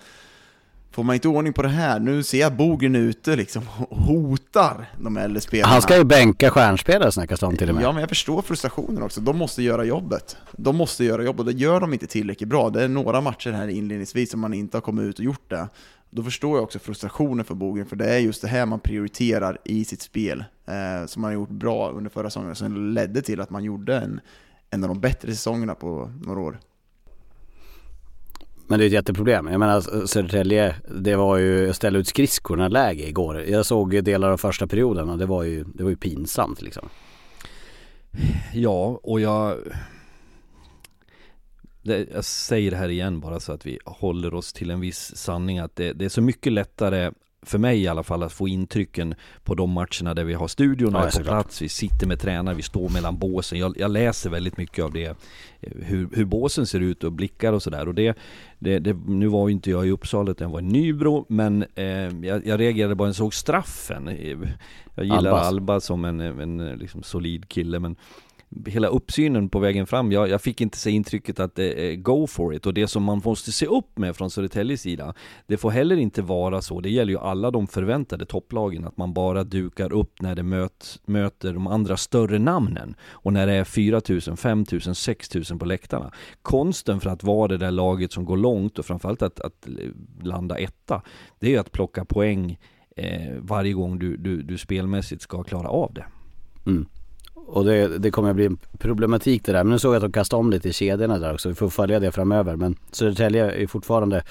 Får man inte ordning på det här, nu ser jag Bogren ute liksom och hotar de äldre spelarna. Han ska ju bänka stjärnspelare snackas om till och med. Ja, men jag förstår frustrationen också. De måste göra jobbet. De måste göra jobbet och det gör de inte tillräckligt bra. Det är några matcher här inledningsvis som man inte har kommit ut och gjort det. Då förstår jag också frustrationen för Bogren, för det är just det här man prioriterar i sitt spel, eh, som man har gjort bra under förra säsongen, som ledde till att man gjorde en, en av de bättre säsongerna på några år. Men det är ett jätteproblem. Jag menar Södertälje, det var ju ställa ut skridskorna läge igår. Jag såg delar av första perioden och det var ju, det var ju pinsamt liksom. Ja, och jag det, jag säger det här igen bara så att vi håller oss till en viss sanning att det, det är så mycket lättare för mig i alla fall att få intrycken på de matcherna där vi har studion ja, på plats, vi sitter med tränare, vi står mellan båsen. Jag, jag läser väldigt mycket av det, eh, hur, hur båsen ser ut och blickar och sådär. Och det, det, det, nu var ju inte jag i Uppsala utan jag var i Nybro, men eh, jag, jag reagerade bara när jag såg straffen. Jag gillar Alba, Alba som en, en liksom solid kille, men hela uppsynen på vägen fram, jag, jag fick inte se intrycket att det är go for it och det som man måste se upp med från Södertäljes sida, det får heller inte vara så, det gäller ju alla de förväntade topplagen, att man bara dukar upp när det möt, möter de andra större namnen och när det är 4000, 5000, 6000 på läktarna. Konsten för att vara det där laget som går långt och framförallt att, att landa etta, det är ju att plocka poäng eh, varje gång du, du, du spelmässigt ska klara av det. Mm. Och det, det kommer att bli en problematik det där. Men nu såg jag att de kastade om lite i kedjorna där också. Vi får följa det framöver. Men Södertälje är fortfarande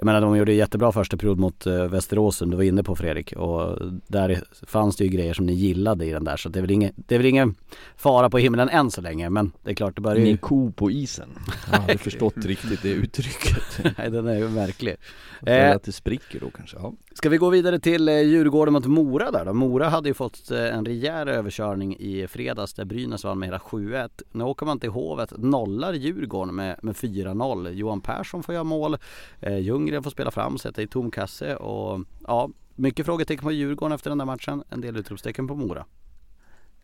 jag menar de gjorde jättebra första period mot uh, Västerås som du var inne på Fredrik och där fanns det ju grejer som ni gillade i den där så det är väl ingen, det är väl ingen fara på himlen än så länge men det är klart det börjar ju... Ingen ko på isen. Jag har aldrig förstått riktigt det uttrycket. Nej den är ju märklig. Eh, att det spricker då kanske, ja. Ska vi gå vidare till eh, Djurgården mot Mora där då? Mora hade ju fått eh, en rejäl överkörning i fredags där Brynäs vann med hela 7-1. Nu åker man till Hovet, nollar Djurgården med, med 4-0. Johan Persson får göra mål, eh, Ljunggren får spela fram, sätta i tom kasse och ja, mycket frågetecken på Djurgården efter den där matchen, en del utropstecken på Mora.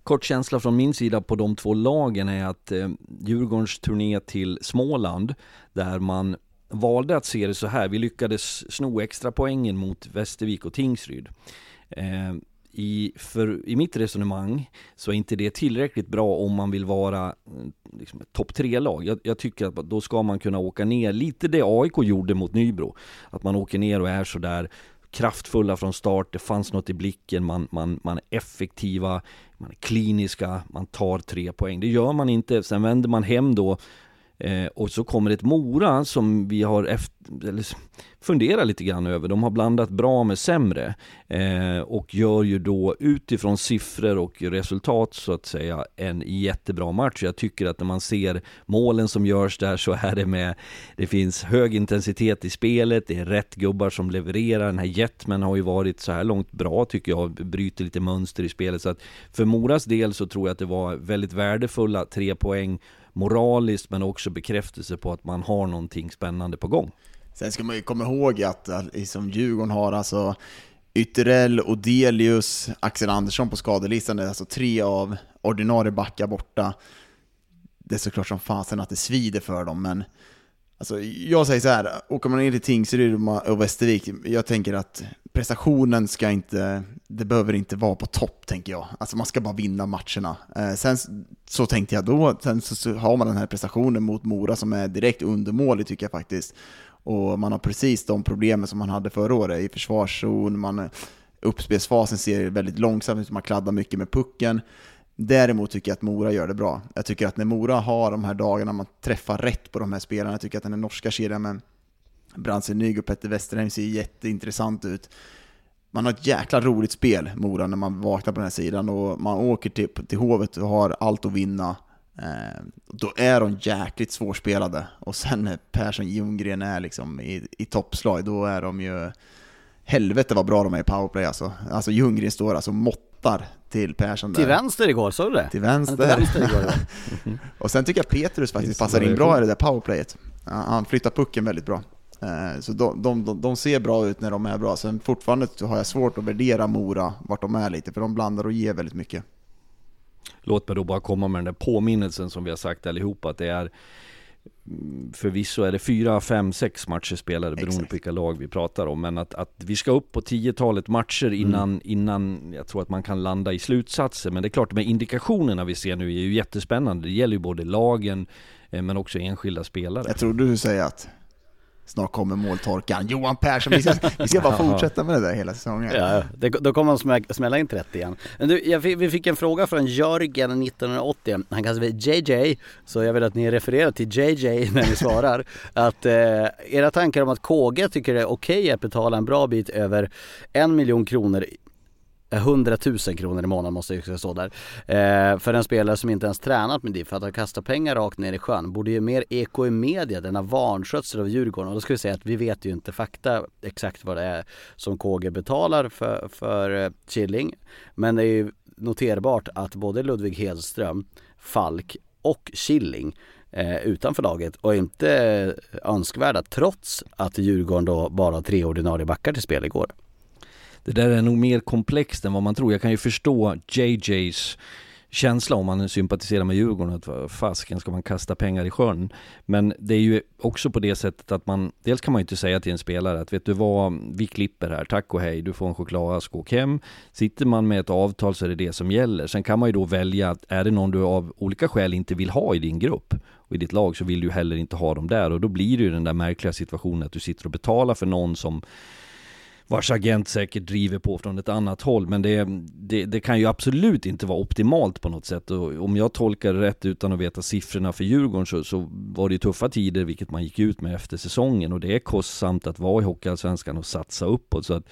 Kort känsla från min sida på de två lagen är att eh, Djurgårdens turné till Småland, där man valde att se det så här. Vi lyckades sno extra poängen mot Västervik och Tingsryd. Eh, i, för, I mitt resonemang så är inte det tillräckligt bra om man vill vara eh, liksom, topp tre-lag. Jag, jag, tycker att då ska man kunna åka ner, lite det AIK gjorde mot Nybro. Att man åker ner och är sådär kraftfulla från start, det fanns något i blicken, man, man, man är effektiva, man är kliniska, man tar tre poäng. Det gör man inte, sen vänder man hem då Eh, och så kommer ett Mora som vi har efter, eller, funderat lite grann över. De har blandat bra med sämre eh, och gör ju då utifrån siffror och resultat så att säga en jättebra match. Jag tycker att när man ser målen som görs där så är det med, det finns hög intensitet i spelet, det är rätt gubbar som levererar. Den här Jetman har ju varit så här långt bra tycker jag, bryter lite mönster i spelet. Så att för Moras del så tror jag att det var väldigt värdefulla tre poäng moraliskt men också bekräftelse på att man har någonting spännande på gång. Sen ska man ju komma ihåg att eh, liksom Djurgården har alltså Ytterell, Odelius, Axel Andersson på skadelistan, det är alltså tre av ordinarie backar borta. Det är såklart som fasen att det svider för dem, men Alltså, jag säger så här, åker man ner till Tingsryd och Västervik, jag tänker att prestationen ska inte, det behöver inte vara på topp, tänker jag. Alltså man ska bara vinna matcherna. Eh, sen så tänkte jag då, sen så, så, har man den här prestationen mot Mora som är direkt undermålig tycker jag faktiskt. Och man har precis de problemen som man hade förra året i försvarszon, man, uppspelsfasen ser väldigt långsam ut, man kladdar mycket med pucken. Däremot tycker jag att Mora gör det bra. Jag tycker att när Mora har de här dagarna man träffar rätt på de här spelarna, jag tycker att den här norska kedjan med Brandsen Nyg och Petter Westerheim ser jätteintressant ut. man har ett jäkla roligt spel, Mora, när man vaknar på den här sidan och man åker till, till Hovet och har allt att vinna. Eh, då är de jäkligt svårspelade. Och sen när Persson Ljunggren är liksom i, i toppslag, då är de ju... Helvete vad bra de är i powerplay alltså. Alltså Ljunggren står alltså måttar till Persson där. Till vänster igår, såg du det? Till vänster. Till vänster igår, ja. och sen tycker jag Petrus faktiskt passar in bra i det där powerplayet. Han flyttar pucken väldigt bra. Eh, Så de, de, de, ser bra ut när de är bra. Sen fortfarande har jag svårt att värdera Mora, vart de är lite, för de blandar och ger väldigt mycket. Låt mig då bara komma med den där påminnelsen som vi har sagt allihopa att det är Förvisso är det fyra, fem, sex matcher spelade beroende Exakt. på vilka lag vi pratar om Men att, att vi ska upp på tiotalet matcher innan, Mm. innan jag tror att man kan landa i slutsatser Men det är klart, de här indikationerna vi ser nu är ju jättespännande Det gäller ju både lagen eh, men också enskilda spelare Jag trodde du säger att snart kommer måltorkan. Johan Persson, vi ska, vi ska bara fortsätta med det där hela säsongen. Ja, det, då kommer han smä, smälla in 30 igen. Men du, fick, vi fick en fråga från Jörgen 1980, han kallar sig JJ, så jag vill att ni refererar till JJ när ni svarar. att eh, era tankar om att KG tycker det är okej att betala en bra bit över en miljon kronor Eh, 100 000 kronor i månaden måste ju stå där. Eh, för en spelare som inte ens tränat med DIF, för att ha kastat pengar rakt ner i sjön. Borde ju mer eko i media, denna vanskötsel av Djurgården. Och då ska vi säga att vi vet ju inte fakta exakt vad det är som KG betalar för, för eh, Killing. Men det är ju noterbart att både Ludvig Hedström, Falk och Killing eh, utanför laget och inte önskvärda trots att Djurgården då bara har tre ordinarie backar till spel igår. Det där är nog mer komplext än vad man tror. Jag kan ju förstå JJs känsla om man sympatiserar med Djurgården att vad fasken ska man kasta pengar i sjön. Men det är ju också på det sättet att man, dels kan man ju inte säga till en spelare att vet du vad, vi klipper här, tack och hej, du får en chokladask och åk hem. Sitter man med ett avtal så är det det som gäller. Sen kan man ju då välja att är det någon du av olika skäl inte vill ha i din grupp och i ditt lag så vill du heller inte ha dem där och då blir det ju den där märkliga situationen att du sitter och betalar för någon som vars agent säkert driver på från ett annat håll. Men det, det, det kan ju absolut inte vara optimalt på något sätt. Och om jag tolkar det rätt utan att veta siffrorna för Djurgården så, så var det ju tuffa tider, vilket man gick ut med efter säsongen. Och det är kostsamt att vara i Hockeyallsvenskan och satsa uppåt. Så att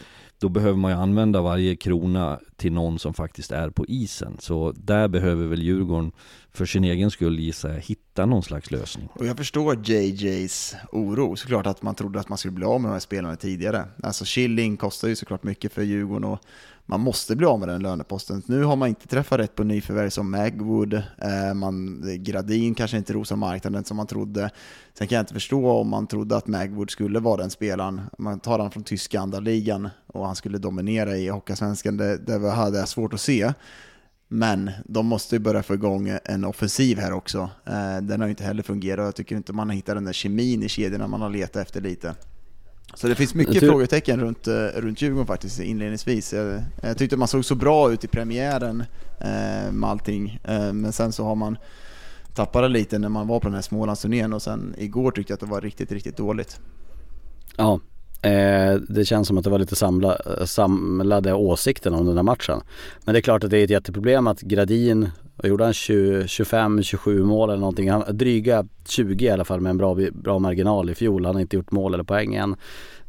då behöver man ju använda varje krona till någon som faktiskt är på isen. Så där behöver väl Djurgården för sin egen skull gissa jag hitta någon slags lösning. Och jag förstår JJs oro, såklart att man trodde att man skulle bli av med de här spelarna tidigare. Alltså Killing kostar ju såklart mycket för Djurgården och man måste bli av med den löneposten. Nu har man inte träffat rätt på nyförvärv som Magwood, eh, man, Gradin kanske inte rosar marknaden som man trodde. Sen kan jag inte förstå om man trodde att Magwood skulle vara den spelaren. Man tar han från tyska andra ligan och han skulle dominera i Hockeysvenskan, det, det hade jag svårt att se. Men de måste ju börja få igång en offensiv här också. Eh, den har ju inte heller fungerat och jag tycker inte man har hittat den där kemin i kedjorna man har letat efter lite. Så det finns mycket frågetecken runt, eh, runt Djurgården faktiskt inledningsvis. Jag, jag tyckte man såg så bra ut i premiären eh, med allting, eh, men sen så har man tappat det lite när man var på den här Smålandsturnén och sen igår tyckte jag att det var riktigt, riktigt dåligt. Ja, eh, det känns som att det var lite samla, samlade åsikter om den här matchen. Men det är klart att det är ett jätteproblem att Gradin, vad gjorde han, 25-27 mål eller någonting. Han, dryga 20 i alla fall med en bra, bra marginal i fjol. Han har inte gjort mål eller poäng än.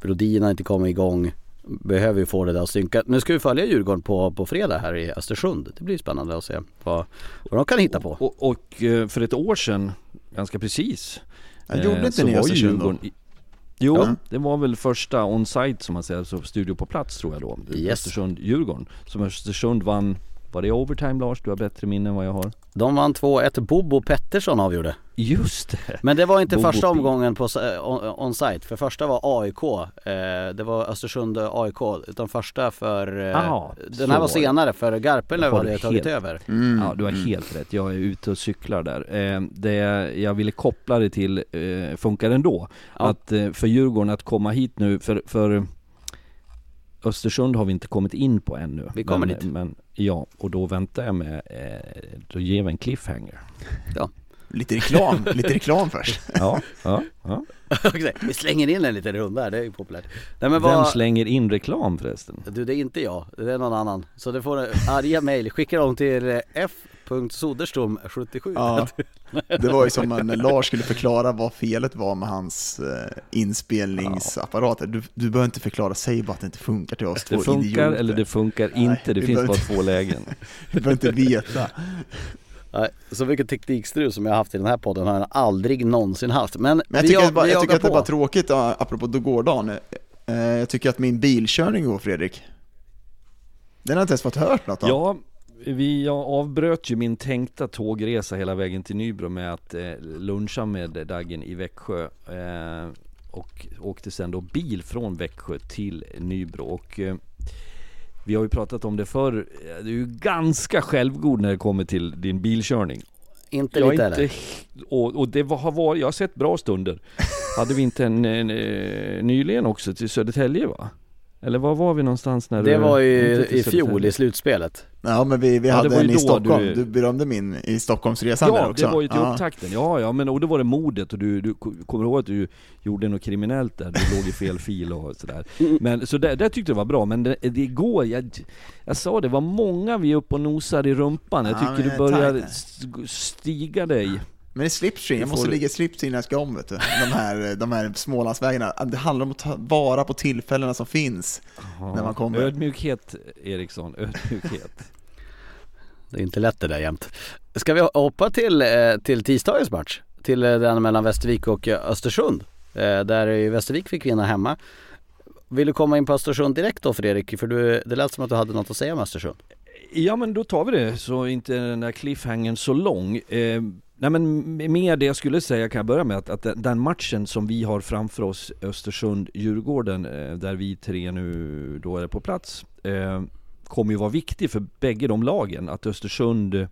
Brodin har inte kommit igång. Behöver ju få det där att synka. Nu ska vi följa Djurgården på, på fredag här i Östersund. Det blir spännande att se vad, vad de kan hitta på. Och, och eh, för ett år sedan, ganska precis Jag gjorde eh, inte så ni Östersund då? Jo, Ja. det var väl första on-site som man säger, så studio på plats tror jag då Yes. Östersund-Djurgården Som Östersund vann, var det overtime Lars? Du har bättre minne än vad jag har De vann 2-1. Bobo Pettersson avgjorde. Just det! Men det var inte Bobo första omgången på eh, on- on-site, för första var AIK, eh, det var Östersund AIK, utan första för, eh, Ah, den här var senare för Garpenlöv Har hade du tagit helt- över. Mm. Ja, du har helt rätt. Jag är ute och cyklar där. Eh, det jag ville koppla det till eh, funkar ändå. Ja. Att eh, för Djurgården att komma hit nu, för, för Östersund har vi inte kommit in på ännu. Vi kommer men, dit. Men, ja, och då väntar jag med, eh, då ger vi en cliffhanger. lite reklam, lite reklam först. Ja, ja, ja. Vi slänger in en liten runda här, det är ju populärt. Nej men Vem vad, slänger in reklam förresten? du det är inte jag, det är någon annan. Så det får arga mejl, skicka dem till eh, f.soderström77 Ja, det var ju som när Lars skulle förklara vad felet var med hans eh, inspelningsapparater. Du, du behöver inte förklara, säg bara att det inte funkar till oss två Det funkar idioter. eller det funkar inte, det finns bara två lägen. Du behöver inte veta. Nej, så mycket teknikstrul som jag har haft i den här podden har jag aldrig någonsin haft. Men, Men jag tycker, jag, att, bara, jag tycker att det var tråkigt, apropå gårdagen. Eh, jag tycker att min bilkörning igår, Fredrik, den har inte ens fått hört något om. Ja, vi, jag avbröt ju min tänkta tågresa hela vägen till Nybro med att eh, luncha med Daggen i Växjö eh, och åkte sen då bil från Växjö till Nybro och eh, vi har ju pratat om det förr, Eh, du är ju ganska självgod när det kommer till din bilkörning. Inte Jag lite inte, och, och det har varit, jag har sett bra stunder. Hade vi inte en, en, eh, nyligen också till Södertälje va? Eller var var vi någonstans när Det du, var ju i fjol i slutspelet. Ja, men vi, vi Ja, det hade en i Stockholm. du- Du... berömde min i Stockholmsresan där Ja, också. det var ju till ja. upptakten. Ja, ja, men och då var det modet och du, du kommer ihåg att du gjorde något kriminellt där, du låg i fel fil och sådär. Men så där, där tyckte jag det var bra, men det, det igår, jag, jag sa det var många vi är uppe och nosar i rumpan. Jag Ja, tycker men du börjar tajt. st- stiga dig. Men i slipstream, jag Du måste får- ligga i slipstream när jag ska om vet du. De här, de här Smålandsvägarna. Det handlar om att ta vara på tillfällena som finns när man kommer. Ödmjukhet Eriksson, ödmjukhet. Det är inte lätt det där jämt. Ska vi hoppa till, eh, till tisdagens match? Till eh, den mellan Västervik och eh, Östersund. Eh, Där Västervik fick vinna hemma. Vill du komma in på Östersund direkt då Fredrik? För du, det lät som att du hade något att säga om Östersund. Ja men då tar vi det, så inte den där cliffhangern så lång. Nej men med det jag skulle säga kan jag börja med att, att den- matchen som vi har framför oss, Östersund-Djurgården, eh, där vi tre nu då är på plats, eh, kommer ju vara viktig för bägge de lagen. Att Östersund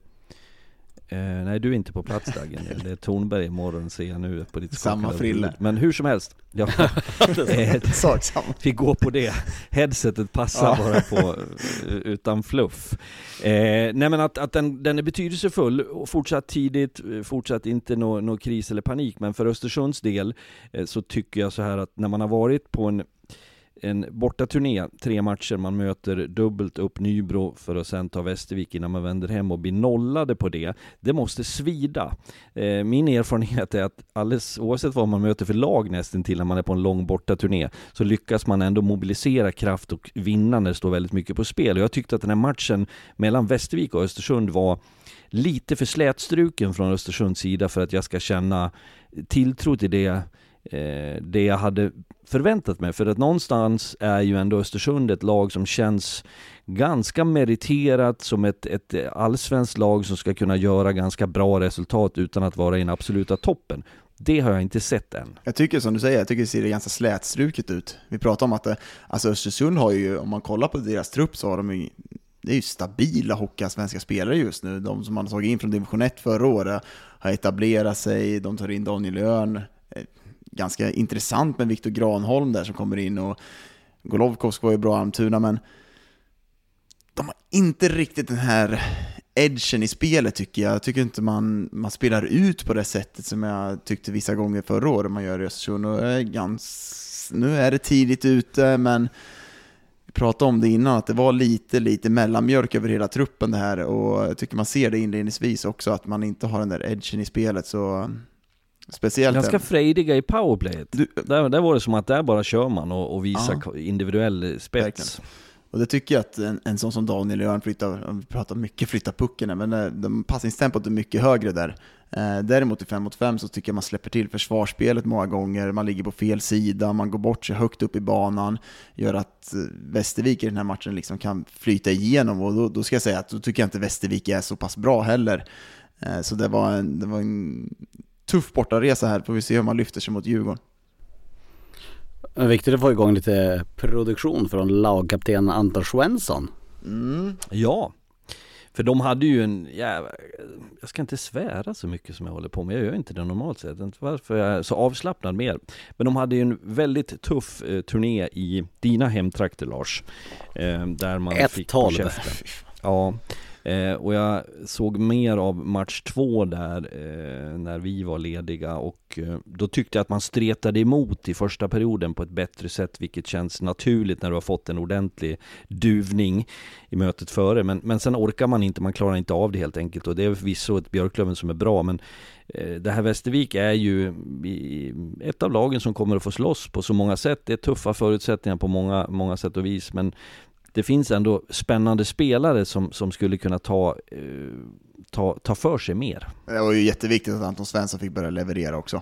Eh, nej du är inte på plats Dagen, det är Tornberg imorgon ser jag nu på ditt Samma frille. Men hur som helst, ja, eh, Sak samma. vi går på det. Headsetet passar bara på eh, utan fluff. Eh, nej men att, att den, den är betydelsefull och fortsatt tidigt, eh, fortsatt inte någon nå kris eller panik. Men för Östersunds del eh, så tycker jag så här att när man har varit på en en bortaturné, tre matcher, man möter dubbelt upp Nybro för att sen ta Västervik innan man vänder hem och blir nollade på det. Det måste svida. Eh, min erfarenhet är att alldeles oavsett vad man möter för lag nästan till när man är på en lång bortaturné så lyckas man ändå mobilisera kraft och vinna när det står väldigt mycket på spel. Och jag tyckte att den här matchen mellan Västervik och Östersund var lite för slätstruken från Östersunds sida för att jag ska känna tilltro till det eh, det jag hade förväntat mig. För att någonstans är ju ändå Östersund ett lag som känns ganska meriterat som ett, ett allsvenskt lag som ska kunna göra ganska bra resultat utan att vara i den absoluta toppen. Det har jag inte sett än. Jag tycker som du säger, jag tycker det ser ganska slätstruket ut. Vi pratar om att det, alltså Östersund har ju, om man kollar på deras trupp så har de ju det är ju stabila hockeyallsvenska spelare just nu. De som man har tagit in från division 1 förra året har etablerat sig, de tar in Daniel Öhrn. Eh, Ganska intressant med Viktor Granholm där som kommer in och Golovkovsk var ju bra Almtuna, men de har inte riktigt den här edgen i spelet tycker jag. Jag tycker inte man, man spelar ut på det sättet som jag tyckte vissa gånger förra året man gör i Östersund. Och jag är gans, nu är det tidigt ute, men vi pratade om det innan, att det var lite, lite mellanmjölk över hela truppen det här. Och jag tycker man ser det inledningsvis också, att man inte har den där edgen i spelet. Så speciellt... Ganska frejdiga i powerplayet. Du- Där, där var det som att där bara kör man och, och visar ko- individuell spets. Och det tycker jag att en, en sån som Daniel Öhrn flyttar, vi pratar mycket flytta pucken men eh, de, passningstempot är mycket högre där. Eh, däremot i 5 mot 5 så tycker jag man släpper till försvarsspelet många gånger, man ligger på fel sida, man går bort sig högt upp i banan, gör att eh, Västervik i den här matchen liksom kan flyta igenom och då, då ska jag säga att då tycker jag inte Västervik är så pass bra heller. Eh, så det var en, det var en tuff bortaresa här, får vi se hur man lyfter sig mot Djurgården. Men Viktigt att få igång lite produktion från lagkapten Anton Svensson. Mm. Ja, för de hade ju en jävla, jag ska inte svära så mycket som jag håller på med, jag gör inte det normalt sett, inte varför jag är så avslappnad mer. Men de hade ju en väldigt tuff eh, turné i dina hemtrakter Lars. Eh, där man fick på 1-12. käften. Ja, Eh, och jag såg mer av match två där eh, när vi var lediga och eh, då tyckte jag att man stretade emot i första perioden på ett bättre sätt vilket känns naturligt när du har fått en ordentlig duvning i mötet före. Men, men sen orkar man inte, man klarar inte av det helt enkelt och det är förvisso ett Björklöven som är bra men eh, det här Västervik är ju ett av lagen som kommer att få slåss på så många sätt. Det är tuffa förutsättningar på många, många sätt och vis men det finns ändå spännande spelare som, som skulle kunna ta, eh, ta, ta för sig mer. Det var ju jätteviktigt att Anton Svensson fick börja leverera också.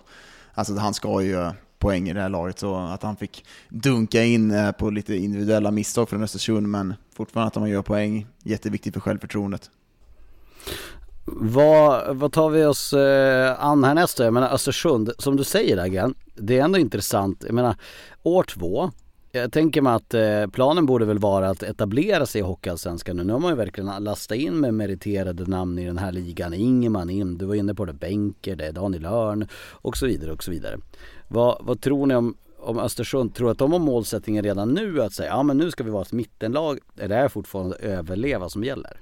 Alltså han ska ju poäng i det här laget, så att han fick dunka in eh, på lite individuella misstag från Östersund, men fortfarande att han gör poäng, jätteviktigt för självförtroendet. Vad, vad tar vi oss eh, an härnäst då? Jag menar Östersund, som du säger Aggen, det är ändå intressant. Jag menar, år två, jag tänker mig att eh, planen borde väl vara att etablera sig i Hockeyallsvenskan nu. Nu har man ju verkligen lastat in med meriterade namn i den här ligan. Ingeman in, du var inne på det, Benker, det är Daniel Örn och så vidare och så vidare. Vad, vad tror ni om, om Östersund? Tror att de har målsättningen redan nu att säga, ja men nu ska vi vara ett mittenlag. Är det här fortfarande överleva som gäller?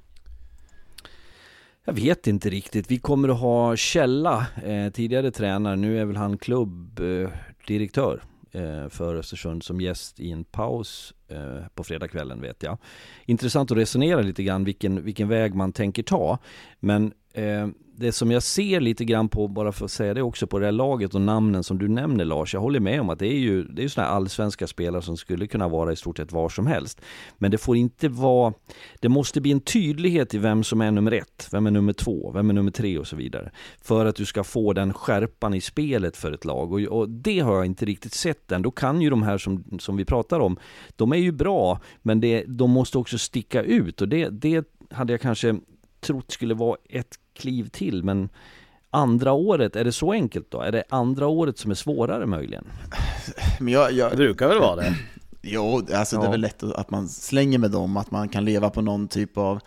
Jag vet inte riktigt. Vi kommer att ha Källa, eh, tidigare tränare, nu är väl han klubbdirektör. Eh, Eh, Eh, för Östersund som gäst i en paus eh, på fredagskvällen vet jag. Intressant att resonera lite grann vilken, vilken väg man tänker ta. Men eh, det som jag ser lite grann på, bara för att säga det också, på det här laget och namnen som du nämner Lars, jag håller med om att det är ju, det är ju sådana här allsvenska spelare som skulle kunna vara i stort sett var som helst. Men det får inte vara, det måste bli en tydlighet i vem som är nummer ett, vem är nummer två, vem är nummer tre och så vidare. För att du ska få den skärpan i spelet för ett lag och, och det har jag inte riktigt sett än. Då kan ju de här som, som vi pratar om, de är ju bra, men det, de måste också sticka ut och det, det hade jag kanske trott skulle vara ett kliv till men andra året, är det så enkelt då? Är det andra året som är svårare möjligen? Men jag, jag... Det brukar väl vara det? Jo, alltså ja. det är väl lätt att man slänger med dem, att man kan leva på någon typ av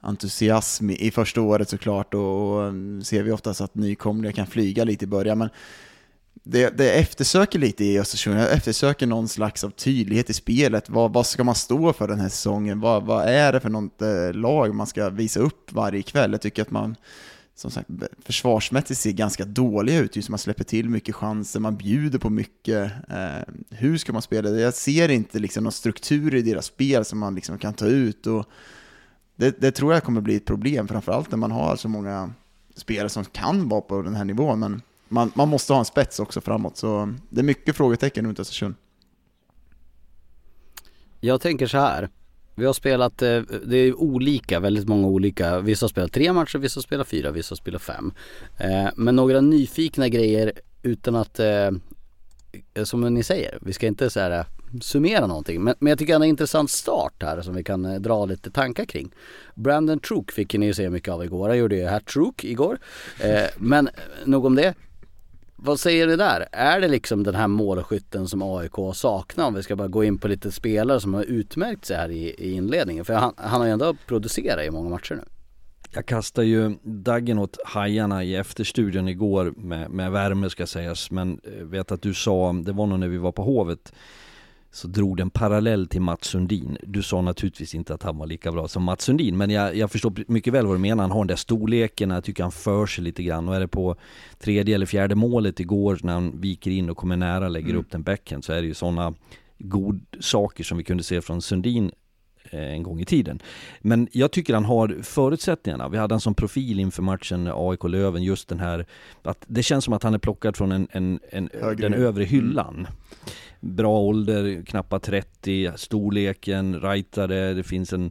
entusiasm i första året såklart och, och ser vi oftast att nykomlingar kan flyga lite i början men det, det eftersöker lite i Östersund, jag eftersöker någon slags av tydlighet i spelet. Vad, vad ska man stå för den här säsongen? Vad, vad är det för något eh, lag man ska visa upp varje kväll? Jag tycker att man som sagt, försvarsmässigt ser ganska dåliga ut, just man släpper till mycket chanser, man bjuder på mycket. Eh, hur ska man spela? Jag ser inte liksom någon struktur i deras spel som man liksom kan ta ut. Och det, det tror jag kommer bli ett problem, framförallt när man har så många spelare som kan vara på den här nivån. Men man, man måste ha en spets också framåt, så det är mycket frågetecken runt Östersund. Jag tänker så här. Vi har spelat, eh, det är olika, väldigt många olika. Vissa har spelat tre matcher, vissa har spelat fyra, vissa har spelat fem. Eh, men några nyfikna grejer utan att, eh, som ni säger, vi ska inte så här summera någonting. Men, men jag tycker det är en intressant start här som vi kan dra lite tankar kring. Brandon Trook fick ni ju se mycket av igår. Han gjorde ju hattrook igår. men nog om det. Vad säger ni där? Är det liksom den här målskytten som AIK saknar? Om vi ska bara gå in på lite spelare som har utmärkt sig här i, i inledningen. För han, han har ju ändå producerat i många matcher nu. Jag kastade ju daggen åt hajarna i efterstudion igår med, med värme ska sägas. Men eh, vet att du sa, det var nog när vi var på Hovet så drog den parallell till Mats Sundin. Du sa naturligtvis inte att han var lika bra som Mats Sundin, men jag, jag förstår mycket väl vad du menar. Han har den där storleken, jag tycker han för sig lite grann. Och är det på tredje eller fjärde målet igår när han viker in och kommer nära, lägger mm. upp den backhand, så är det ju sådana god saker som vi kunde se från Sundin eh, en gång i tiden. Men jag tycker han har förutsättningarna. Vi hade han som profil inför matchen AIK-Löven, just den här att det känns som att han är plockad från en, en, en den övre hyllan. Bra ålder, knappt 30, storleken, rightare, det finns en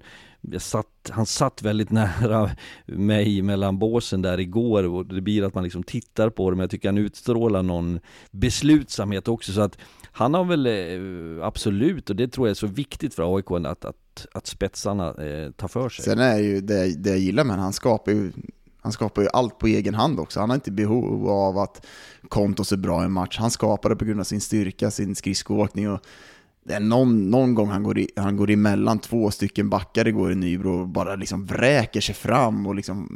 satt, han satt väldigt nära mig mellan båsen där igår och det blir att man liksom tittar på det men jag tycker han utstrålar någon beslutsamhet också så att han har väl eh, absolut, och det tror jag är så viktigt för AIK att, att, att spetsarna eh, tar för sig. Sen är ju det, det jag gillar med han skapar ju han skapar ju allt på egen hand också. Han har inte behov av att Kontos är bra i en match. Han skapar det på grund av sin styrka, sin skridskoåkning och det är någon, någon gång han går, i, han går emellan två stycken backar igår i Nybro och bara liksom vräker sig fram och liksom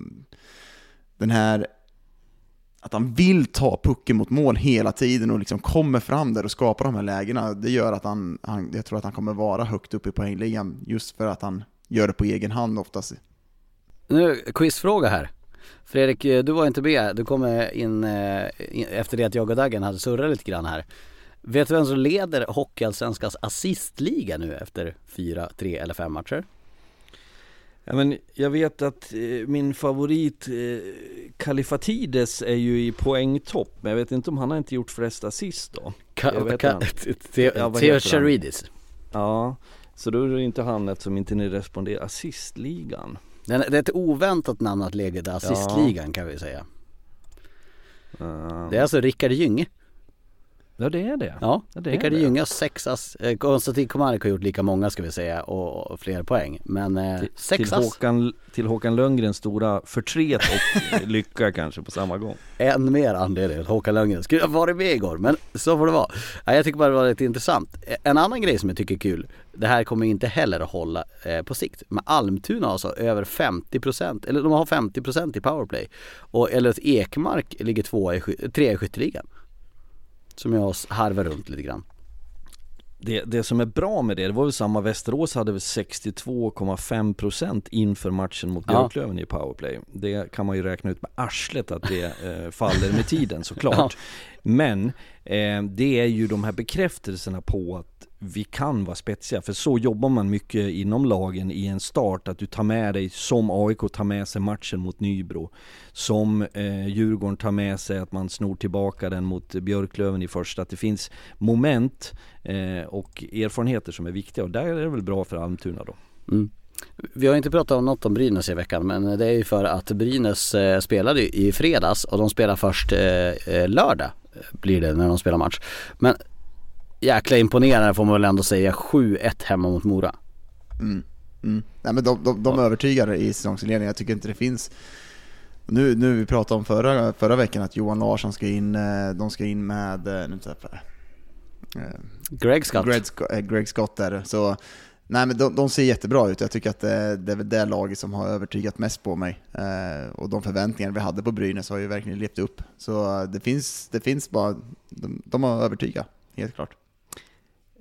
den här att han vill ta pucken mot mål hela tiden och liksom kommer fram där och skapar de här lägena, det gör att han, han jag tror att han kommer vara högt upp i poängligan just för att han gör det på egen hand oftast. Nu, quizfråga här. Fredrik, eh, du var inte med. Du kom in, eh, efter det att jag och Daggen hade surrat lite grann här. Vet du vem som leder Hockeyallsvenskans assistliga nu efter fyra, tre eller fem matcher? Ja, men jag vet att eh, min favorit Kalifatides är ju i poängtopp, men jag vet inte om han har inte gjort flest assist då. Theo-? Charidis. Ja, så då är det inte han eftersom inte ni responderar assistligan. Det är ett oväntat namn att leda assistligan kan vi säga. Ja. Det är alltså Rickard Gynge. Ja det är det. Ja, Ja, det Rickard har sex ass. eh, Konstantin Komarek har gjort lika många ska vi säga och, och fler poäng. Men eh, Till, sex till, ass, Håkan, till Håkan Lundgrens stora förtret och lycka kanske på samma gång. en mer anledning att Håkan Lundgren skulle ha varit med igår. Men så får det vara. Ja, jag tycker bara det var lite intressant. En annan grej som jag tycker är kul. Det här kommer inte heller att hålla eh, på sikt. Men Almtuna har alltså över 50% eller de har 50% i powerplay. Och Elliot Ekmark ligger tvåa i, trea i skytteligan. Som jag harvar runt lite grann. Det, det som är bra med det, det var väl samma Västerås hade väl 62,5% inför matchen mot Ja. Björklöven i powerplay. Det kan man ju räkna ut med arslet att det eh, faller med tiden såklart. Men eh, det är ju de här bekräftelserna på att vi kan vara spetsiga, för så jobbar man mycket inom lagen i en start, att du tar med dig, som AIK tar med sig matchen mot Nybro, som eh, Djurgården tar med sig att man snor tillbaka den mot Björklöven i första, att det finns moment eh, och erfarenheter som är viktiga och där är det väl bra för Almtuna då. Mm. Vi har inte pratat om något om Brynäs i veckan men det är ju för att Brynäs eh, spelade i fredags och de spelar först eh, eh lördag eh, blir det när de spelar match. Men jäkla imponerande får man väl ändå säga 7-1 hemma mot Mora. Mm. Mm. Nej, men de, de, de övertygar i säsongsinledningen. Jag tycker inte det finns... Nu, nu vi pratade om förra, förra veckan att Johan Larsson ska in, eh, de ska in med... eh, Nu jag. Eh, Greg Scott. Greg, Greg Scott där. Så, nej men de, de ser jättebra ut. Jag tycker att det, det är väl det laget som har övertygat mest på mig. Och de förväntningar vi hade på Brynäs har ju verkligen levt upp. Så det finns, det finns bara... De, de har övertygat, helt klart.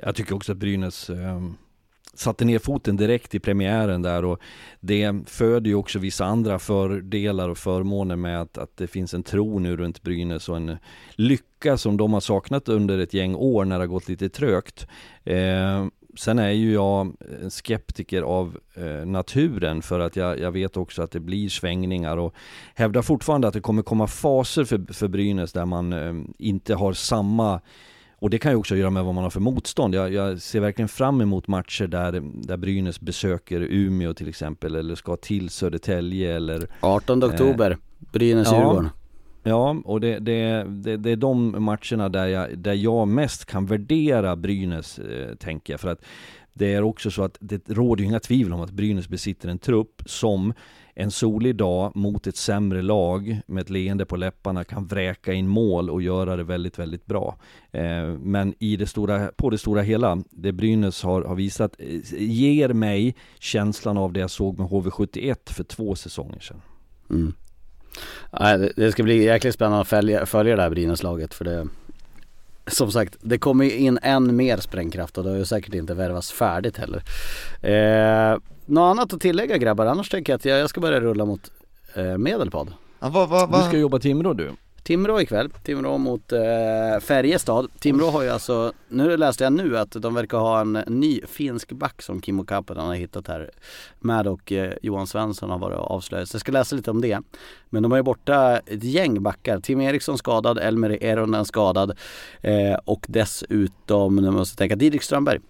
Jag tycker också att Brynäs eh, satte ner foten direkt i premiären där och det föder ju också vissa andra fördelar och förmåner med att, att det finns en tro nu runt Brynäs och en lycka som de har saknat under ett gäng år när det har gått lite trögt. Eh, Sen är ju jag en skeptiker av eh, naturen för att jag, jag vet också att det blir svängningar och hävdar fortfarande att det kommer komma faser för, för Brynäs där man eh, inte har samma och det kan ju också göra med vad man har för motstånd. Jag, jag ser verkligen fram emot matcher där, där Brynäs besöker Umeå till exempel eller ska till Södertälje eller 18 oktober, Brynäs ja. Djurgården. Ja, och det, det, det, det är de matcherna där jag, där jag mest kan värdera Brynäs, eh, tänker jag. För att det är också så att det råder ju inga tvivel om att Brynäs besitter en trupp som en solig dag mot ett sämre lag med ett leende på läpparna kan vräka in mål och göra det väldigt, väldigt bra. Eh, men i det stora, på det stora hela, det Brynäs har, har visat, eh, ger mig känslan av det jag såg med HV71 för två säsonger sedan. Mm. Det- det ska bli jäkligt spännande att följa, följa det här Brynäs-laget för det som sagt, det kommer ju in än mer sprängkraft och det har ju säkert inte värvats färdigt heller. Eh, något annat att tillägga grabbar? Annars tänker jag att jag, jag ska börja rulla mot eh, Medelpad. Ja, vad, vad, Du vad? ska jobba Timrå du. Timrå ikväll, Timrå mot eh, Färjestad. Timrå har ju alltså, nu läste jag nu att de verkar ha en ny finsk back som Kimmo Kapanen har hittat här. Med och eh, Johan Svensson har varit och avslöjat. Så jag ska läsa lite om det. Men de har ju borta ett gäng backar. Tim Eriksson skadad, Elmer Eronen skadad eh, och dessutom, nu måste jag tänka, Didrik Strömberg.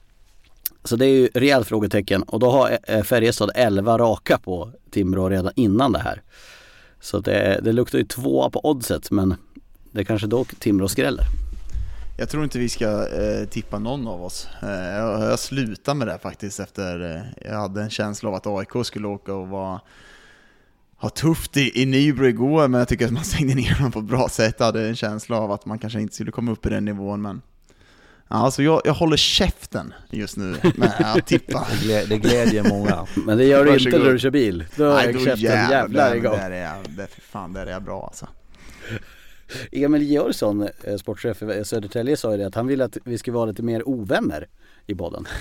Så det är ju rejält frågetecken och då har eh, Färjestad 11 raka på Timrå redan innan det här. Så det, det luktar ju tvåa på oddset men det kanske dock Timrå skräller. Jag tror inte vi ska eh, tippa någon av oss. Eh, jag, jag slutar med det faktiskt efter, eh, jag hade en känsla av att AIK skulle åka och vara ha tufft i, i Nybro igår, men jag tycker att man stängde ner dem på ett bra sätt. Jag hade en känsla av att man kanske inte skulle komma upp i den nivån, men alltså jag, jag håller käften just nu med att tippa. Det, glä, det glädjer många. Men det gör du inte när du kör bil. Då är då käften jävlar igång. Där är jag, där, fan, där är jag bra alltså. Emil Georgsson, eh, sportchef i Södertälje sa ju det att han vill att vi ska vara lite mer ovänner i podden.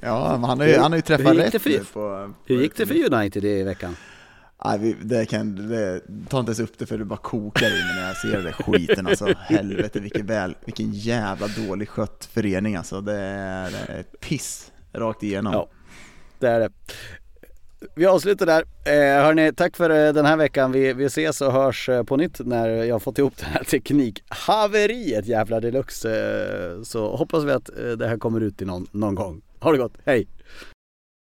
Ja, han har ju, han har ju träffat rätt det för- på, Hur gick det för United i veckan? Nej, vi, det kan, det, ta inte ens upp det för det bara kokar i mig när jag ser det skiten alltså. Helvete vilken, väl, vilken jävla dålig skött förening alltså. Det är, det är piss rakt igenom. Ja. Det är det. Vi avslutar där. Eh, hörni, tack för eh, den här veckan. Vi, vi ses och hörs eh, på nytt när jag har fått ihop det här teknikhaveriet jävla deluxe. Eh, så hoppas vi att det här kommer ut i någon, någon gång. Ha det gott, hej!